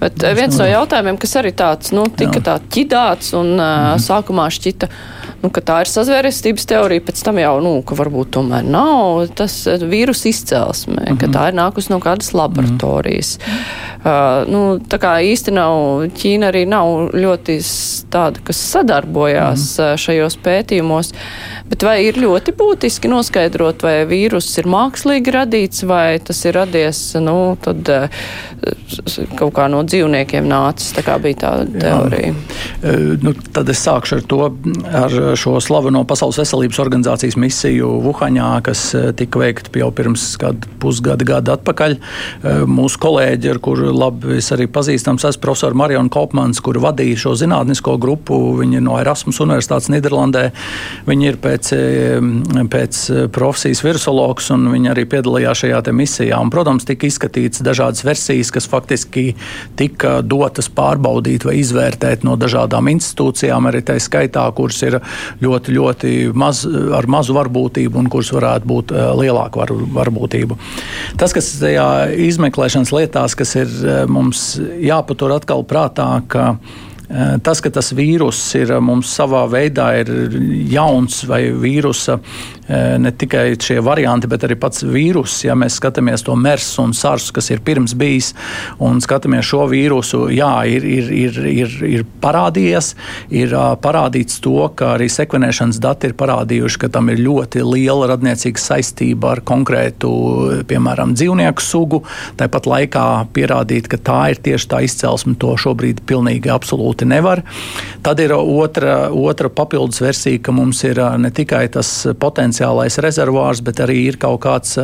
Bet eh, viens no jautājumiem, kas arī tāds, nu, tika tā ķidāts un mm -hmm. sākumā šķita, nu, ka tā ir sazvērestības teorija, pēc tam jau, nu, ka varbūt tomēr nav tas vīrusu izcelsme, mm -hmm. ka mhm. tā ir nākus no kādas laboratorijas. Mm -hmm. uh, nu, tā kā īsti nav, Ķīna arī nav ļoti tāda, kas sadarbojās mm -hmm. šajos pētījumos, bet vai ir ļoti būtiski noskaidrot, vai vīruss ir mākslīgi radīts, vai tas ir radies, nu, tad uh, kaut kā no dzīvniekiem nācis, tā kā bija tā teorija. Jā. Nu, tad es sākšu ar to, ar šo slaveno Pasaules veselības organizācijas misiju Vuhaņā, kas eh, tika veikta jau pirms pusgada, gada atpakaļ. Eh, mūsu kolēģi, ar kuru labi es arī pazīstams, esmu profesors Mariona Kopmans, kur vadīja šo zinātnisko grupu. Viņi ir no Erasmus Universitātes Nīderlandē. Viņi ir pēc, eh, pēc profesijas virusologs, un viņi arī piedalījās šajā misijā. Un, protams, tika izskatīts dažādas versijas, kas faktiski tika dotas pārbaudīt vai izvērtēt no dažādām institūcijām, arī tā skaitā, kuras ir ļoti, ļoti maz, ar mazu varbūtību un kuras varētu būt eh, lielāka var, varbūtība. Tas, kas tajā izmeklēšanas lietās, kas ir eh, mums jāpatur atkal prātā, ka eh, tas, ka tas vīrus ir mums savā veidā ir jauns vai vīrusa ne tikai šie varianti, bet arī pats vīrus. Ja mēs skatāmies to MERS un SARS, kas ir pirms bijis, un skatāmies šo vīrusu, jā, ir, ir, ir, ir, ir parādījies, ir parādīts to, ka arī sekvenēšanas dati ir parādījuši, ka tam ir ļoti liela radniecīga saistība ar konkrētu, piemēram, dzīvnieku sugu. Tāpat laikā pierādīt, ka tā ir tieši tā izcelsme, to šobrīd pilnīgi absolūti nevar. Tad ir otra, otra papildus versija, ka mums ir ne tikai tas potenciālais rezervārs, bet arī ir kaut kāds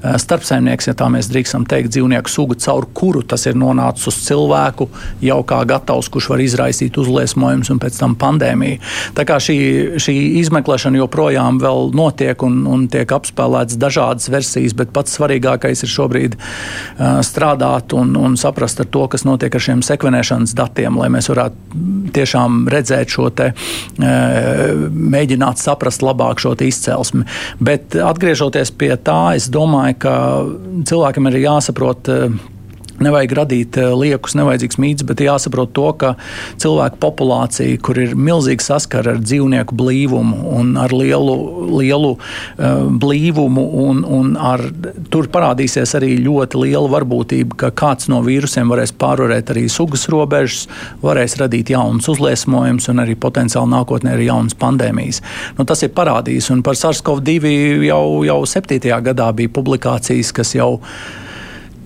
starpsaimnieks, ja tā mēs drīkstam teikt, dzīvnieku suga, caur kuru tas ir nonācis uz cilvēku, jau kā gatavs, kurš var izraisīt uzliesmojumus un pēc tam pandēmiju. Tā kā šī, šī izmeklēšana joprojām vēl notiek un, un tiek apspēlētas dažādas versijas, bet pats svarīgākais ir šobrīd uh, strādāt un, un saprast ar to, kas notiek ar šiem sekvenēšanas datiem, lai mēs varētu tiešām redzēt šo te, mēģināt saprast labāk šo izcelsmi. Bet atgriežoties pie tā, es domāju, ka cilvēkam ir jāsaprot Nevajag radīt eh, liekus, nevajadzīgs mīts, bet jāsaprot to, ka cilvēku populācija, kur ir milzīga saskara ar dzīvnieku blīvumu un ar lielu, lielu uh, blīvumu, un, un ar, tur parādīsies arī ļoti liela varbūtība, ka kāds no vīrusiem varēs pārvarēt arī sugas robežas, varēs radīt jaunus uzliesmojumus un arī potenciāli nākotnē arī jaunas pandēmijas. Nu, tas ir parādījis, un par SARS-CoV-2 jau, jau 7. gadā bija publikācijas, kas jau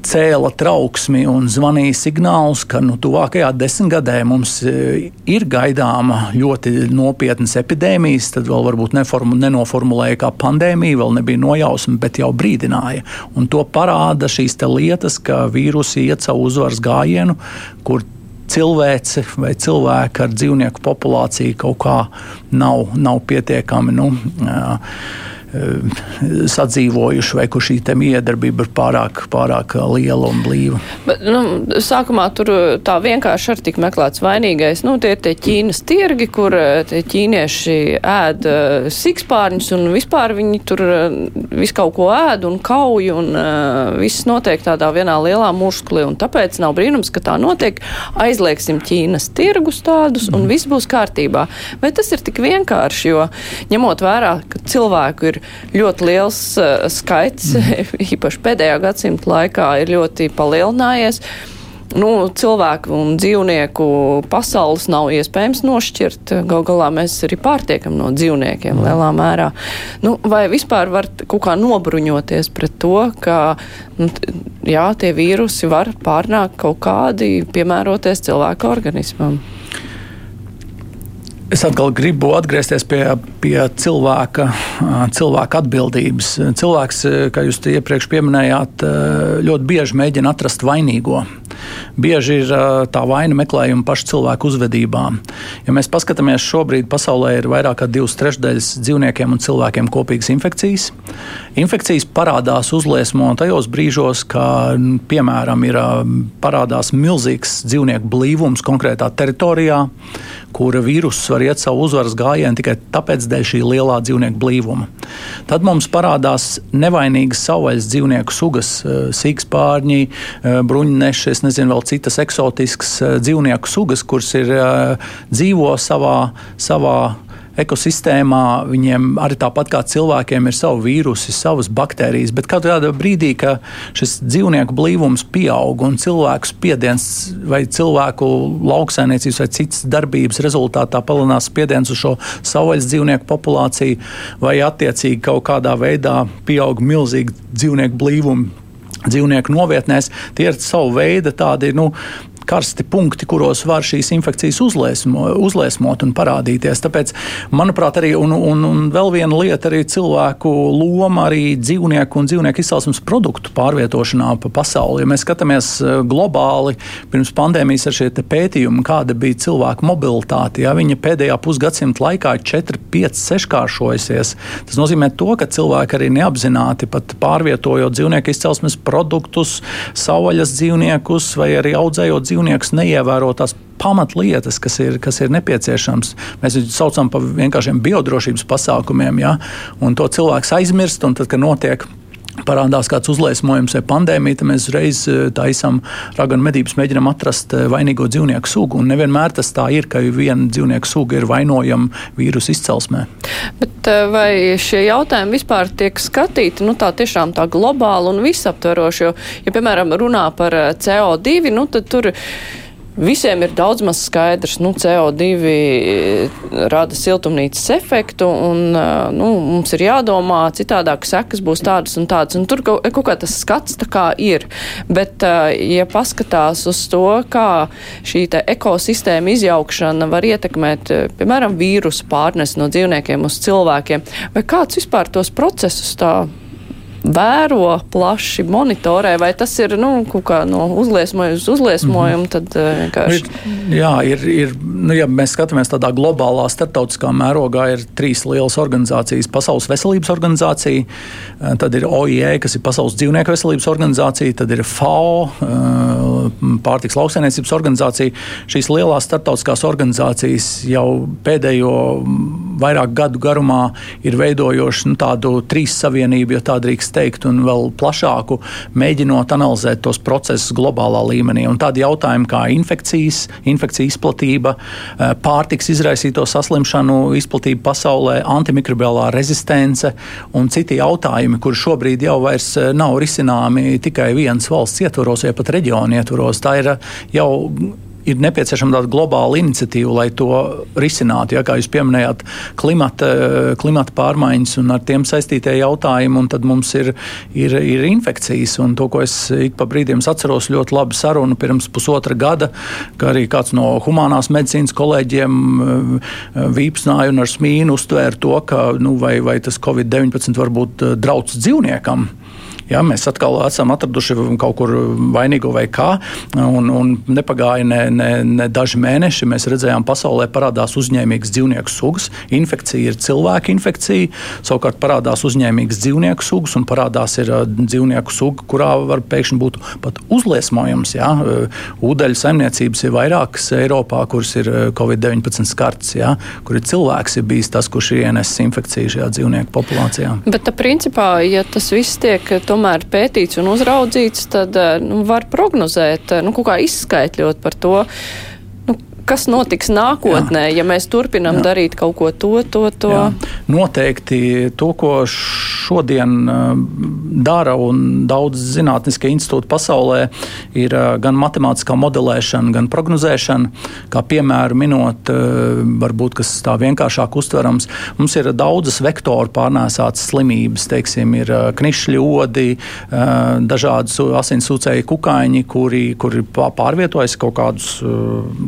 cēla trauksmi un zvanīja signālus, ka nu, tuvākajā desmitgadē mums e, ir gaidāma ļoti nopietnas epidēmijas. Tad vēl varbūt neformu, nenoformulēja kā pandēmija, vēl nebija nojausma, bet jau brīdināja. Un to parāda šīs lietas, ka vīrusi iet savu uzvaras gājienu, kur cilvēce vai cilvēki ar dzīvnieku populāciju kaut kā nav, nav pietiekami. Nu, Eh, sadzīvojuši, vai kur šī miedarbība ir pārāk, pārāk liela un blīva. Bet, nu, sākumā tur tā vienkārši arī tika meklēts vainīgais. Nu, tie ir tie Ķīnas tirgi, kur tie ķīnieši ēd sikspārņus un vispār viņi tur visu kaut ko ēd un kauj un viss notiek tādā vienā lielā mušklī. Un tāpēc nav brīnums, ka tā notiek. Aizliegsim Ķīnas tirgus tādus un mm. viss būs kārtībā. Vai tas ir tik vienkārši, jo ņemot vērā, ka cilvēku ir ļoti liels uh, skaits, mm. īpaši pēdējā gadsimta laikā, ir ļoti palielinājies. Nu, cilvēku un dzīvnieku pasaules nav iespējams nošķirt. Gal galā mēs arī pārtiekam no dzīvniekiem mm. lielā mērā. Nu, vai vispār var kaut kā nobruņoties pret to, ka nu, jā, tie vīrusi var pārnākt kaut kādi piemēroties cilvēku organismam? Es atkal gribu atgriezties pie, pie cilvēka, cilvēka atbildības. Cilvēks, kā jūs iepriekš minējāt, ļoti bieži mēģina atrast vainīgo. Bieži ir tā vaina meklējuma pašu cilvēku uzvedībā. Ja mēs paskatāmies, šobrīd pasaulē ir vairāk kā divas trešdaļas dzīvniekiem un cilvēkiem kopīgas infekcijas. Infekcijas parādās uzliesmo tajos brīžos, kad, piemēram, ir parādās milzīgs dzīvnieku blīvums konkrētā teritorijā, kura vīruss var iet savu uzvaras gājienu tikai tāpēc, dēļ šī lielā dzīvnieku blīvuma. Tad mums parādās nevainīgas savvaļas dzīvnieku sugas, sīkspārņi, bruņneši, es nezinu, vēl citas eksotiskas dzīvnieku sugas, kuras ir dzīvo savā, savā ekosistēmā viņiem arī tāpat kā cilvēkiem ir savi vīrusi, savas baktērijas, bet kādā brīdī, kad šis dzīvnieku blīvums pieaug un cilvēku spiediens vai cilvēku lauksainiecības vai citas darbības rezultātā palielinās spiediens uz šo savvaļas dzīvnieku populāciju vai attiecīgi kaut kādā veidā pieaug milzīgi dzīvnieku blīvumi dzīvnieku novietnēs. Tie ir savu veidu tādi nu, karsti punkti, kuros var šīs infekcijas uzliesmo, uzliesmot un parādīties. Tāpēc, manuprāt, arī un, un, un vēl viena lieta arī cilvēku loma arī dzīvnieku un dzīvnieku izcelsmes produktu pārvietošanā pa pasauli. Ja mēs skatāmies e, globāli pirms pandēmijas ar šie pētījumi, kāda bija cilvēku mobilitāte, ja viņa pēdējā pusgadsimta laikā ir 4, 5, 6 kāršojusies, tas nozīmē to, ka cilvēki arī neapzināti pat pārvietojot dzīvnieku izcelsmes produktus, savvaļas dzīvniekus vai arī audzējot dzīvniekus dzīvnieks neievēro tās pamatlietas, kas ir, kas ir nepieciešams. Mēs viņus saucam par vienkāršiem biodrošības pasākumiem, ja? un to cilvēks aizmirst, un tad, kad notiek parādās kāds uzliesmojums vai pandēmija, tad mēs uzreiz eh, taisām raganu medības, mēģinām atrast eh, vainīgo dzīvnieku sugu. Un nevienmēr tas tā ir, ka viena dzīvnieku suga ir vainojama vīrusu izcelsmē. Bet eh, vai šie jautājumi vispār tiek skatīti nu, tā tiešām tā globāli un visaptveroši? Jo, ja, piemēram, runā par CO2, nu, tad tur ir Visiem ir daudz maz skaidrs, nu, CO2 eh, rada siltumnīcas efektu, un eh, nu, mums ir jādomā, citādāk sekas būs tādas un tādas. Un tur kaut, kaut kā tas skats tā kā ir. Bet, eh, ja paskatās uz to, kā šī ekosistēma izjaukšana var ietekmēt, piemēram, vīrusu pārnes no dzīvniekiem uz cilvēkiem, vai kāds vispār tos procesus tā vēro plaši, monitorē, vai tas ir nu, kaut kā no uzliesmojuma uz uzliesmojumu, mm -hmm. tad uh, vienkārši. Ir, jā, ir, ir, nu, ja mēs skatāmies tādā globālā starptautiskā mērogā, ir trīs lielas organizācijas. Pasaules veselības organizācija, eh, tad ir OIE, kas ir Pasaules dzīvnieku veselības organizācija, tad ir FAO, eh, pārtiks lauksainiecības organizācija. Šīs lielās starptautiskās organizācijas jau pēdējo vairāk gadu garumā ir veidojuši nu, tādu trīs savienību, ja tā drīkst teikt, un vēl plašāku, mēģinot analizēt tos procesus globālā līmenī. Un tādi jautājumi kā infekcijas, infekcija izplatība, eh, pārtiks izraisīto saslimšanu izplatība pasaulē, antimikrobiālā rezistence un citi jautājumi, kur šobrīd jau vairs eh, nav risināmi tikai vienas valsts ietvaros vai pat reģiona ietvaros. Tā ir eh, jau ir nepieciešama tāda globāla iniciatīva, lai to risinātu. Ja, kā jūs pieminējāt, klimata, klimata pārmaiņas un ar tiem saistītie jautājumi, un tad mums ir, ir, ir infekcijas. Un to, ko es ik pa brīdiem atceros, ļoti labi sarunu pirms pusotra gada, ka arī kāds no humanās medicīnas kolēģiem eh, vīpsnāja un ar smīnu uztvēra to, ka nu, vai, vai tas Covid-19 var būt eh, drauds dzīvniekam. Ja, mēs atkal esam atraduši kaut kur vainīgo vai kā, un, un nepagāja ne, ne, ne daži mēneši. Mēs redzējām, pasaulē parādās uzņēmīgas dzīvnieku sugas. Infekcija ir cilvēka infekcija, savukārt parādās uzņēmīgas dzīvnieku sugas, un parādās ir dzīvnieku suga, kurā var pēkšņi būt pat uzliesmojums. Ja. Ūdeņu saimniecības ir vairākas Eiropā, kuras ir Covid-19 skarts, ja, kur ir cilvēks ir bijis tas, kurš ir ienesis infekciju šajā dzīvnieku populācijā. Bet, tā, principā, ja tas viss tiek tomēr pētīts un uzraudzīts, tad eh, nu, var prognozēt, eh, nu, kaut kā izskaitļot par to, kas notiks nākotnē, Jā. ja mēs turpinam Jā. darīt kaut ko to, to, to. Jā. Noteikti to, ko šodien uh, dara un daudz zinātniskie institūti pasaulē, ir uh, gan matemātiskā modelēšana, gan prognozēšana. Kā piemēru minot, uh, varbūt kas tā vienkāršāk uztverams, mums ir daudzas vektoru pārnēsātas slimības, teiksim, ir knišļi, odi, dažādas asinsūcēju kukaiņi, kuri, kuri pārvietojas kaut, kādus,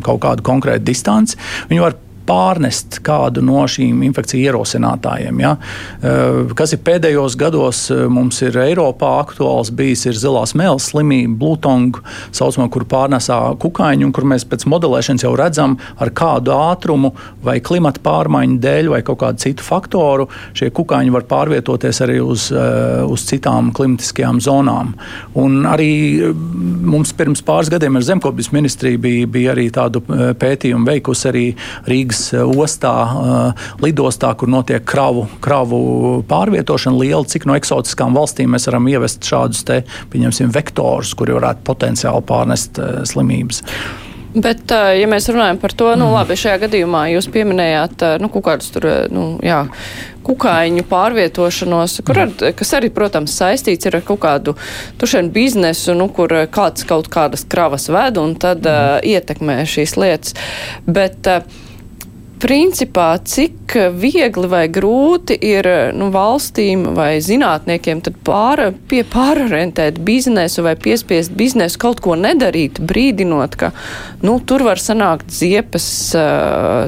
kaut kādu konkrētu distanci. Viņi var pārnest kādu no šīm infekciju ierosinātājiem. Ja? Eh, kas ir pēdējos gados eh, mums ir Eiropā aktuāls bijis ir zilās mēles slimība, blūtonga, saucamā, kur pārnesā kukaiņu, un kur mēs pēc modelēšanas jau redzam, ar kādu ātrumu vai klimata pārmaiņu dēļ vai kaut kādu citu faktoru šie kukaiņi var pārvietoties arī uz, eh, uz citām klimatiskajām zonām. Un arī mums pirms pāris gadiem ar zemkopības ministriju bija, bija arī tādu pētījumu veikusi arī Rīgas Rīgas eh, ostā, eh, lidostā, kur notiek kravu, kravu pārvietošana liela, cik no eksotiskām valstīm mēs varam ievest šādus te, pieņemsim, vektorus, kuri varētu potenciāli pārnest eh, slimības. Bet, ja mēs runājam par to, nu, mm. labi, šajā gadījumā jūs pieminējāt, nu, kaut kādus tur, nu, jā, kukaiņu pārvietošanos, kur ar, kas arī, protams, saistīts ar kaut kādu tušenu biznesu, nu, kur kāds kaut kādas kravas ved un tad mm. uh, ietekmē šīs lietas. Bet, uh, principā, cik viegli vai grūti ir nu, valstīm vai zinātniekiem pār, pārorientēt biznesu vai piespiest biznesu kaut ko nedarīt, brīdinot, ka nu, tur var sanākt ziepes,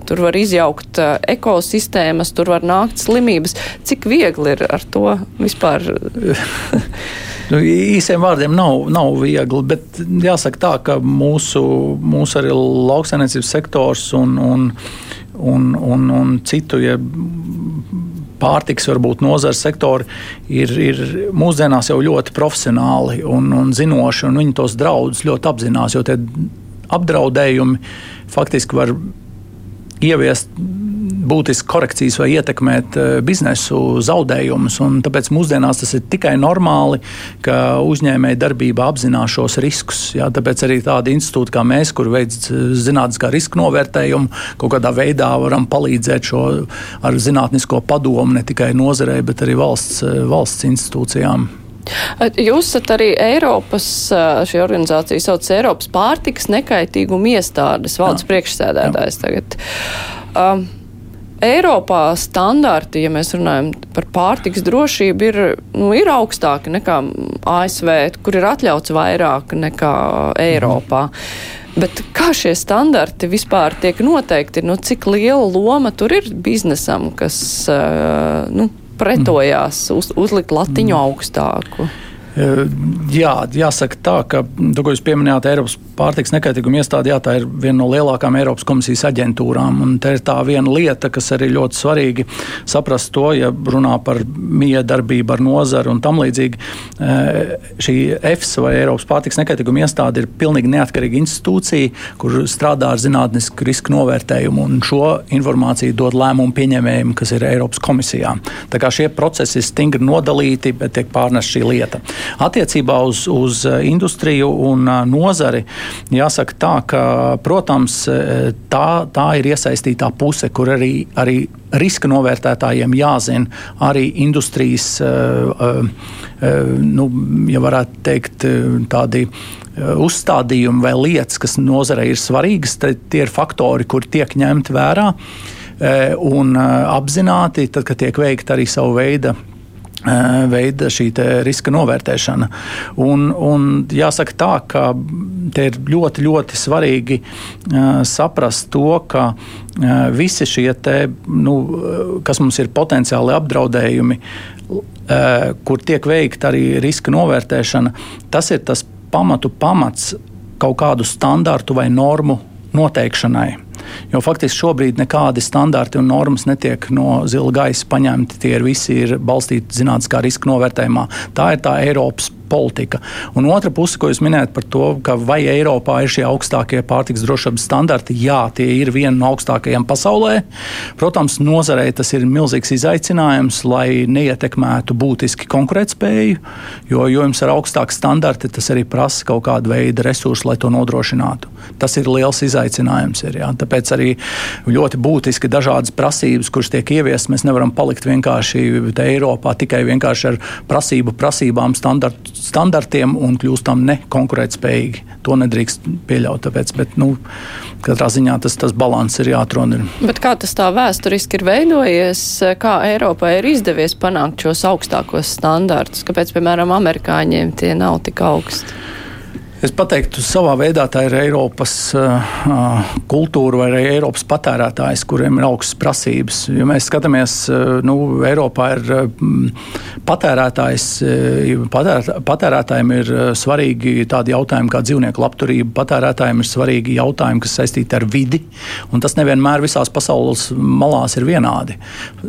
tur var izjaukt ekosistēmas, tur var nākt slimības. Cik viegli ir ar to vispār? Nu, īsiem vārdiem nav, nav viegli, bet jāsaka tā, ka mūsu, mūsu arī lauksainiecības sektors un, un un, un, un citu. Ja pārtiks, varbūt nozares sektori ir, ir mūsdienās jau ļoti profesionāli un, un zinoši, un viņi tos draudus ļoti apzinās. Jo tie apdraudējumi faktiski var ieviest būtiski korekcijas vai ietekmēt biznesu zaudējumus. Tāpēc mūsdienās tas ir tikai normāli, ka uzņēmēji darbība apzinās šos riskus. Jā, tāpēc arī tādi institūti kā mēs, kur veids zinātniskā riska novērtējumu, kaut kādā veidā varam palīdzēt šo ar zinātnisko padomu ne tikai nozarei, bet arī valsts, valsts institūcijām. Jūs esat arī Eiropas, šī organizācija sauc Eiropas pārtikas nekaitīguma iestādes valdes Jā. priekšsēdētājs tagad. Um, Eiropā standarti, ja mēs runājam par pārtiks drošību, ir, nu, ir augstāki nekā ASV, kur ir atļauts vairāk nekā Eiropā. Bet kā šie standarti vispār tiek noteikti? Nu, cik liela loma tur ir biznesam, kas uh, nu, pretojās uz, uzlikt latiņu mm. Jā, jāsaka tā, ka, to, ko jūs pieminējāt, Eiropas pārtiks nekaitīguma iestāde, jā, tā ir viena no lielākām Eiropas komisijas aģentūrām. Un tā ir tā viena lieta, kas arī ļoti svarīgi saprast to, ja runā par miedarbību ar nozaru un tam līdzīgi. Šī EFSA vai Eiropas pārtiks nekaitīguma iestāde ir pilnīgi neatkarīga institūcija, kur strādā ar zinātnisku risku novērtējumu un šo informāciju dod lēmumu pieņēmējiem, kas ir Eiropas komisijā. Tā kā šie procesi ir stingri nodalīti, bet tiek pārnest šī lieta. Attiecībā uz, uz industriju un nozari jāsaka tā, ka, protams, tā, tā ir iesaistītā puse, kur arī, arī riska novērtētājiem jāzina arī industrijas, nu, ja varētu teikt, tādi uzstādījumi vai lietas, kas nozarei ir svarīgas, tie ir faktori, kur tiek ņemti vērā un apzināti, tad, kad tiek veikta arī savu veidu veida šī riska novērtēšana. Un, un jāsaka tā, ka te ir ļoti, ļoti svarīgi uh, saprast to, ka uh, visi šie te, nu, kas mums ir potenciāli apdraudējumi, uh, kur tiek veikta arī riska novērtēšana, tas ir tas pamatu pamats kaut kādu standartu vai normu noteikšanai. Jo faktiski šobrīd nekādi standarti un normas netiek no zila gaisa paņemti. Tie ir visi ir balstīti zinātniskā riska novērtējumā. Tā ir tā Eiropas politika. Un otra puse, ko jūs minējat par to, ka vai Eiropā ir šie augstākie pārtiks drošības standarti, jā, tie ir vieni no augstākajiem pasaulē. Protams, nozarei tas ir milzīgs izaicinājums, lai neietekmētu būtiski konkurētspēju, jo, jo jums ir augstāki standarti, tas arī prasa kaut kādu veidu resursu, lai to nodrošinātu. Tas ir liels izaicinājums. Ir, jā. Tāpēc arī ļoti būtiski dažādas prasības, kuras tiek ieviestas, mēs nevaram palikt vienkārši Eiropā tikai vienkārši ar prasību, prasībām, standartu standartiem un kļūstam nekonkurētspējīgi. To nedrīkst pieļaut. Tāpēc, bet, nu, katrā ziņā tas, tas balans ir jāatrod. Bet kā tas tā vēsturiski ir veidojies, kā Eiropai ir izdevies panākt šos augstākos standartus? Kāpēc, piemēram, amerikāņiem tie nav tik augsti? Es teiktu, savā veidā tā ir Eiropas uh, kultūra vai Eiropas patērētājs, kuriem ir augstas prasības. Ja mēs skatāmies, uh, nu, Eiropā ir uh, patērētājs, uh, patēr, patērētājiem ir uh, svarīgi tādi jautājumi kā dzīvnieku labturība, patērētājiem ir svarīgi jautājumi, kas saistīti ar vidi, un tas nevienmēr visās pasaules malās ir vienādi.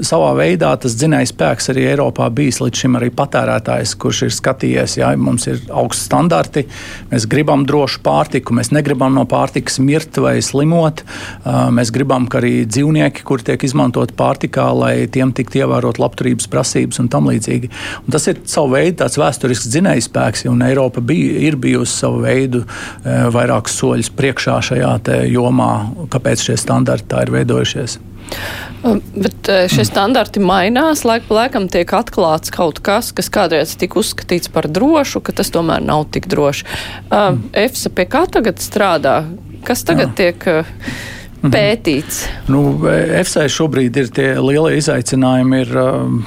Savā veidā tas dzinējs spēks arī Eiropā bijis līdz šim arī patērētājs, kurš ir skatījies, ja mums ir augsti standarti. Mēs Mēs gribam drošu pārtiku, mēs negribam no pārtikas mirt vai slimot. Mēs gribam, ka arī dzīvnieki, kuri tiek izmantoti pārtikā, lai tiem tiktu ievērot labturības prasības un tam līdzīgi. Un tas ir savu veidu tāds vēsturisks dzinējspēks, un Eiropa bija, ir bijusi savu veidu vairākus soļus priekšā šajā jomā, kāpēc šie standarti tā ir veidojušies. Um, bet uh, šie standarti mainās, laik pa laikam tiek atklāts kaut kas, kas kādreiz tika uzskatīts par drošu, ka tas tomēr nav tik droši. Uh, mm. EFSA pie kā tagad strādā? Kas tagad Jā. tiek uh, pētīts? Nu, EFSA šobrīd ir tie lielie izaicinājumi. Ir, um,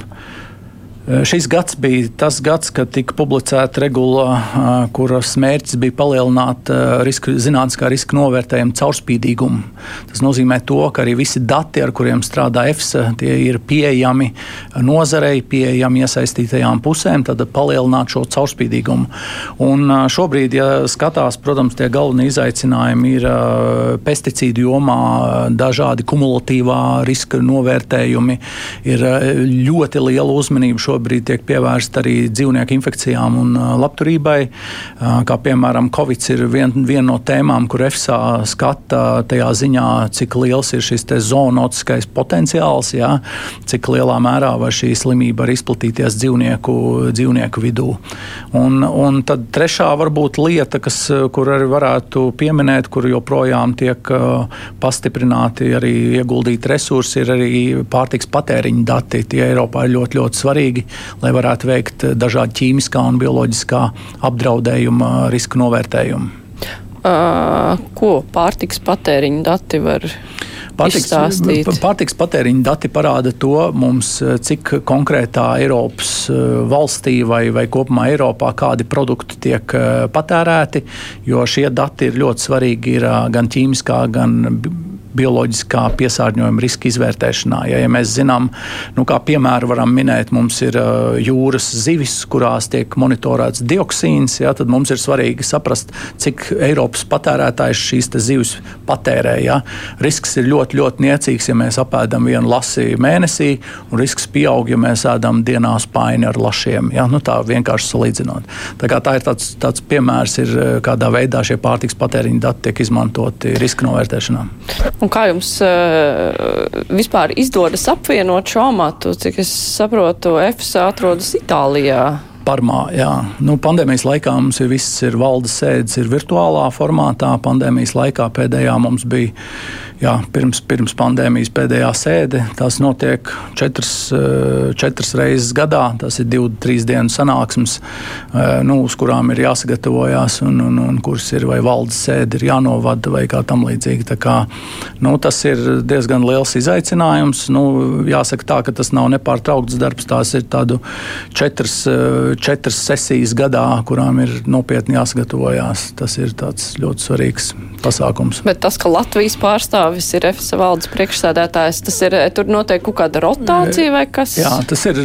šis gads bija tas gads, kad tika publicēta regula, eh, kuras mērķis bija palielināt eh, riska, zinātniskā riska novērtējumu caurspīdīgumu. Tas nozīmē, to, ka arī visi dati, ar kuriem strādā EFSA, ir pieejami nozarei, pieejami iesaistītajām pusēm, tad palielināt šo caurspīdīgumu. Un šobrīd, ja skatās, protams, tie galvenie izaicinājumi ir pesticīdu jomā, dažādi kumulatīvā riska novērtējumi, ir ļoti liela uzmanība šobrīd tiek pievērsta arī dzīvnieku infekcijām un labturībai. Kā piemēram, Covid ir viena vien no tēmām, kur EFSA skata tajā ziņā, cik liels ir šis zoonotiskais potenciāls, jā, cik lielā mērā var šī slimība var izplatīties dzīvnieku, dzīvnieku vidū. Un, un tad trešā varbūt lieta, kas, kur arī varētu pieminēt, kur joprojām tiek pastiprināti arī ieguldīti resursi, ir arī pārtiks patēriņa dati. Tie Eiropā ir ļoti, ļoti svarīgi, lai varētu veikt dažādu ķīmiskā un bioloģiskā apdraudējuma risku novērtējumu. Uh, ko pārtiks patēriņa dati var Pārtiks, pārtiks patēriņa dati parāda to mums, cik konkrētā Eiropas valstī vai, vai kopumā Eiropā kādi produkti tiek patērēti, jo šie dati ir ļoti svarīgi ir gan ķīmiskā, gan bioloģiskā piesārņojuma riska izvērtēšanā. Ja, ja mēs zinām, nu, kā piemēru varam minēt, mums ir uh, jūras zivis, kurās tiek monitorēts dioksīns, ja, tad mums ir svarīgi saprast, cik Eiropas patērētājs šīs zivis patērē. Ja. Risks ir ļoti, ļoti niecīgs, ja mēs apēdam vienu lasi mēnesī, un risks pieaug, ja mēs ēdam dienā spaini ar lašiem. Ja. Nu, tā vienkārši salīdzinot. Tā, tā ir tāds, tāds piemērs, ir, kādā veidā šie pārtiks patēriņa dati tiek izmantoti riska novērtēšanā. Un kā jums uh, vispār izdodas apvienot šo amatu? Cik es saprotu, EFSA atrodas Itālijā. Parmā, jā. Nu, pandēmijas laikā mums ir viss ir valdes sēdes, ir virtuālā formātā. Pandēmijas laikā pēdējā mums bija jā, pirms, pirms pandēmijas pēdējā sēde. Tas notiek četras, eh, četras reizes gadā. Tas ir divu, trīs dienu sanāksmes, eh, nu, uz kurām ir jāsagatavojas, un, un, un kuras ir vai valdes sēde ir jānovada vai kā tam līdzīgi. Tā kā, nu, tas ir diezgan liels izaicinājums. Nu, jāsaka tā, ka tas nav nepārtraukts darbs. Tās ir tādu četras, eh, četras sesijas gadā, kurām ir nopietni jāsagatavojas. Tas ir ļoti svarīgs pasākums. Bet tas, ka Latvijas pārstāv pārstāvis ir EFSA valdes priekšsēdētājs. Tas ir, tur notiek kaut kāda rotācija vai kas? Jā, tas ir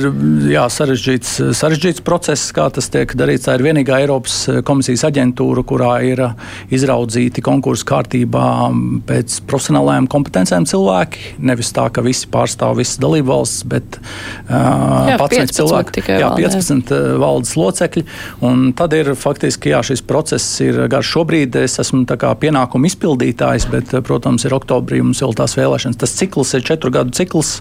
jā, sarežģīts, sarežģīts process, kā tas tiek darīts. Tā ir vienīgā Eiropas komisijas aģentūra, kurā ir izraudzīti konkursu kārtībā pēc profesionālajām kompetencēm cilvēki. Nevis tā, ka visi pārstāv visas dalību valsts, bet uh, jā, 11 cilvēki. Jā, 15 valdē. Valdes locekļi. Tad ir faktiski, jā, šis process ir garš. Šobrīd es esmu pienākumu izpildītājs, bet, protams, ir oktobrī mums vēl tās vēlēšanas. Tas cikls ir četru gadu cikls,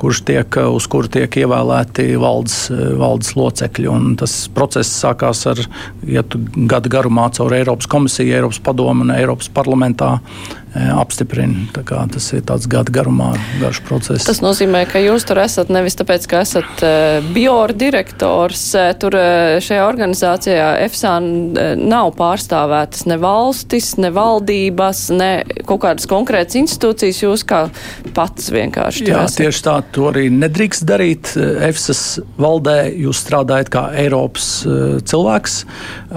kurš tiek, uz kuru tiek ievēlēti valdes, valdes locekļi. Un tas process sākās ar ietu gadu garumā caur Eiropas komisiju, Eiropas padomu un Eiropas parlamentā apstiprina. Tas ir tāds gada garumā garš process. Tas nozīmē, ka jūs tur esat nevis tāpēc, ka esat biora direktors. Tur šajā organizācijā EFSA nav pārstāvētas ne valstis, ne valdības, ne kaut kādas konkrētas institūcijas. Jūs kā pats vienkārši. Jā, esat. tieši tā, to arī nedrīkst darīt. EFSAS valdē jūs strādājat kā Eiropas cilvēks.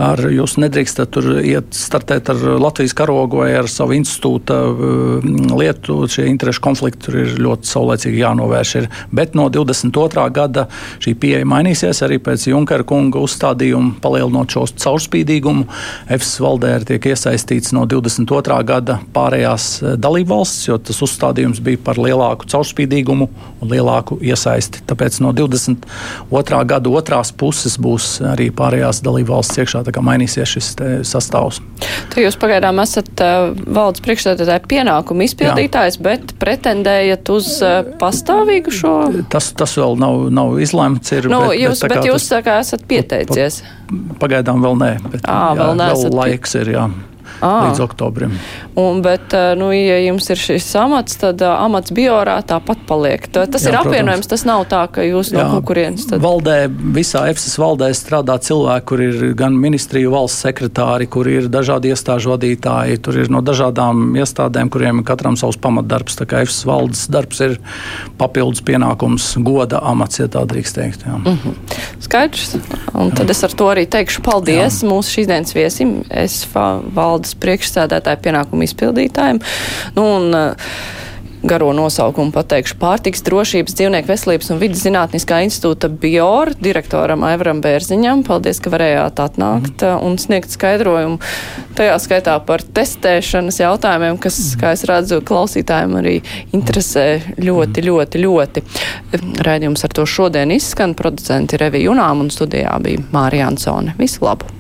Ar, jūs nedrīkstat tur iet startēt ar Latvijas karogu vai ar savu institūtu Uh, lietu, šie interešu konflikti tur ir ļoti saulēcīgi jānovērš. Ir. Bet no 22. gada šī pieeja mainīsies arī pēc Junkera kunga uzstādījuma, palielinot šo caurspīdīgumu. EFSA valdē arī tiek iesaistīts no 22. gada pārējās uh, dalībvalstis, jo tas uzstādījums bija par lielāku caurspīdīgumu un lielāku iesaisti. Tāpēc no 22. gada otrās puses būs arī pārējās dalībvalstis iekšā, tā kā mainīsies šis sastāvs. Te jūs pagaidām esat uh, valdes priekšsēdētājs priekšsēdētāja pienākumu izpildītājs, Jā. bet pretendējat uz uh, pastāvīgu šo? Tas, tas vēl nav, nav izlemts. Ir, nu, bet, jūs, bet, bet jūs tas, kā esat pieteicies? Pagaidām vēl nē. Bet, à, jā, vēl, vēl laiks ir. Jā. À. līdz oktobrim. Un, bet, nu, ja jums ir šis amats, tad amats biorā tāpat paliek. Tas Jā, ir apvienojums, protams. tas nav tā, ka jūs no kaut kurienes. Tad... Valdē, visā EFSAS valdē strādā cilvēki, kur ir gan ministriju valsts sekretāri, kur ir dažādi iestāžu vadītāji, tur ir no dažādām iestādēm, kuriem katram savs pamatdarbs. Tā kā EFSAS valdes darbs ir papildus pienākums, goda amats, ja tā drīkst teikt. Jā. Mm -hmm. Skaidrs. Un tad Jā. es ar to arī teikšu paldies Jā. mūsu šīsdienas viesim. Es valdes valdes priekšsēdētāja pienākumu izpildītājiem. Nu, un, garo nosaukumu pateikšu pārtiks drošības dzīvnieku veselības un vidas zinātniskā institūta Bior direktoram Aivaram Bērziņam. Paldies, ka varējāt atnākt mm. un sniegt skaidrojumu tajā skaitā par testēšanas jautājumiem, kas, mm. kā es redzu, klausītājiem arī interesē ļoti, ļoti, ļoti. Raidījums ar to šodien izskan. Producenti Revija Junām un studijā bija Mārija Ansone. Visu labu!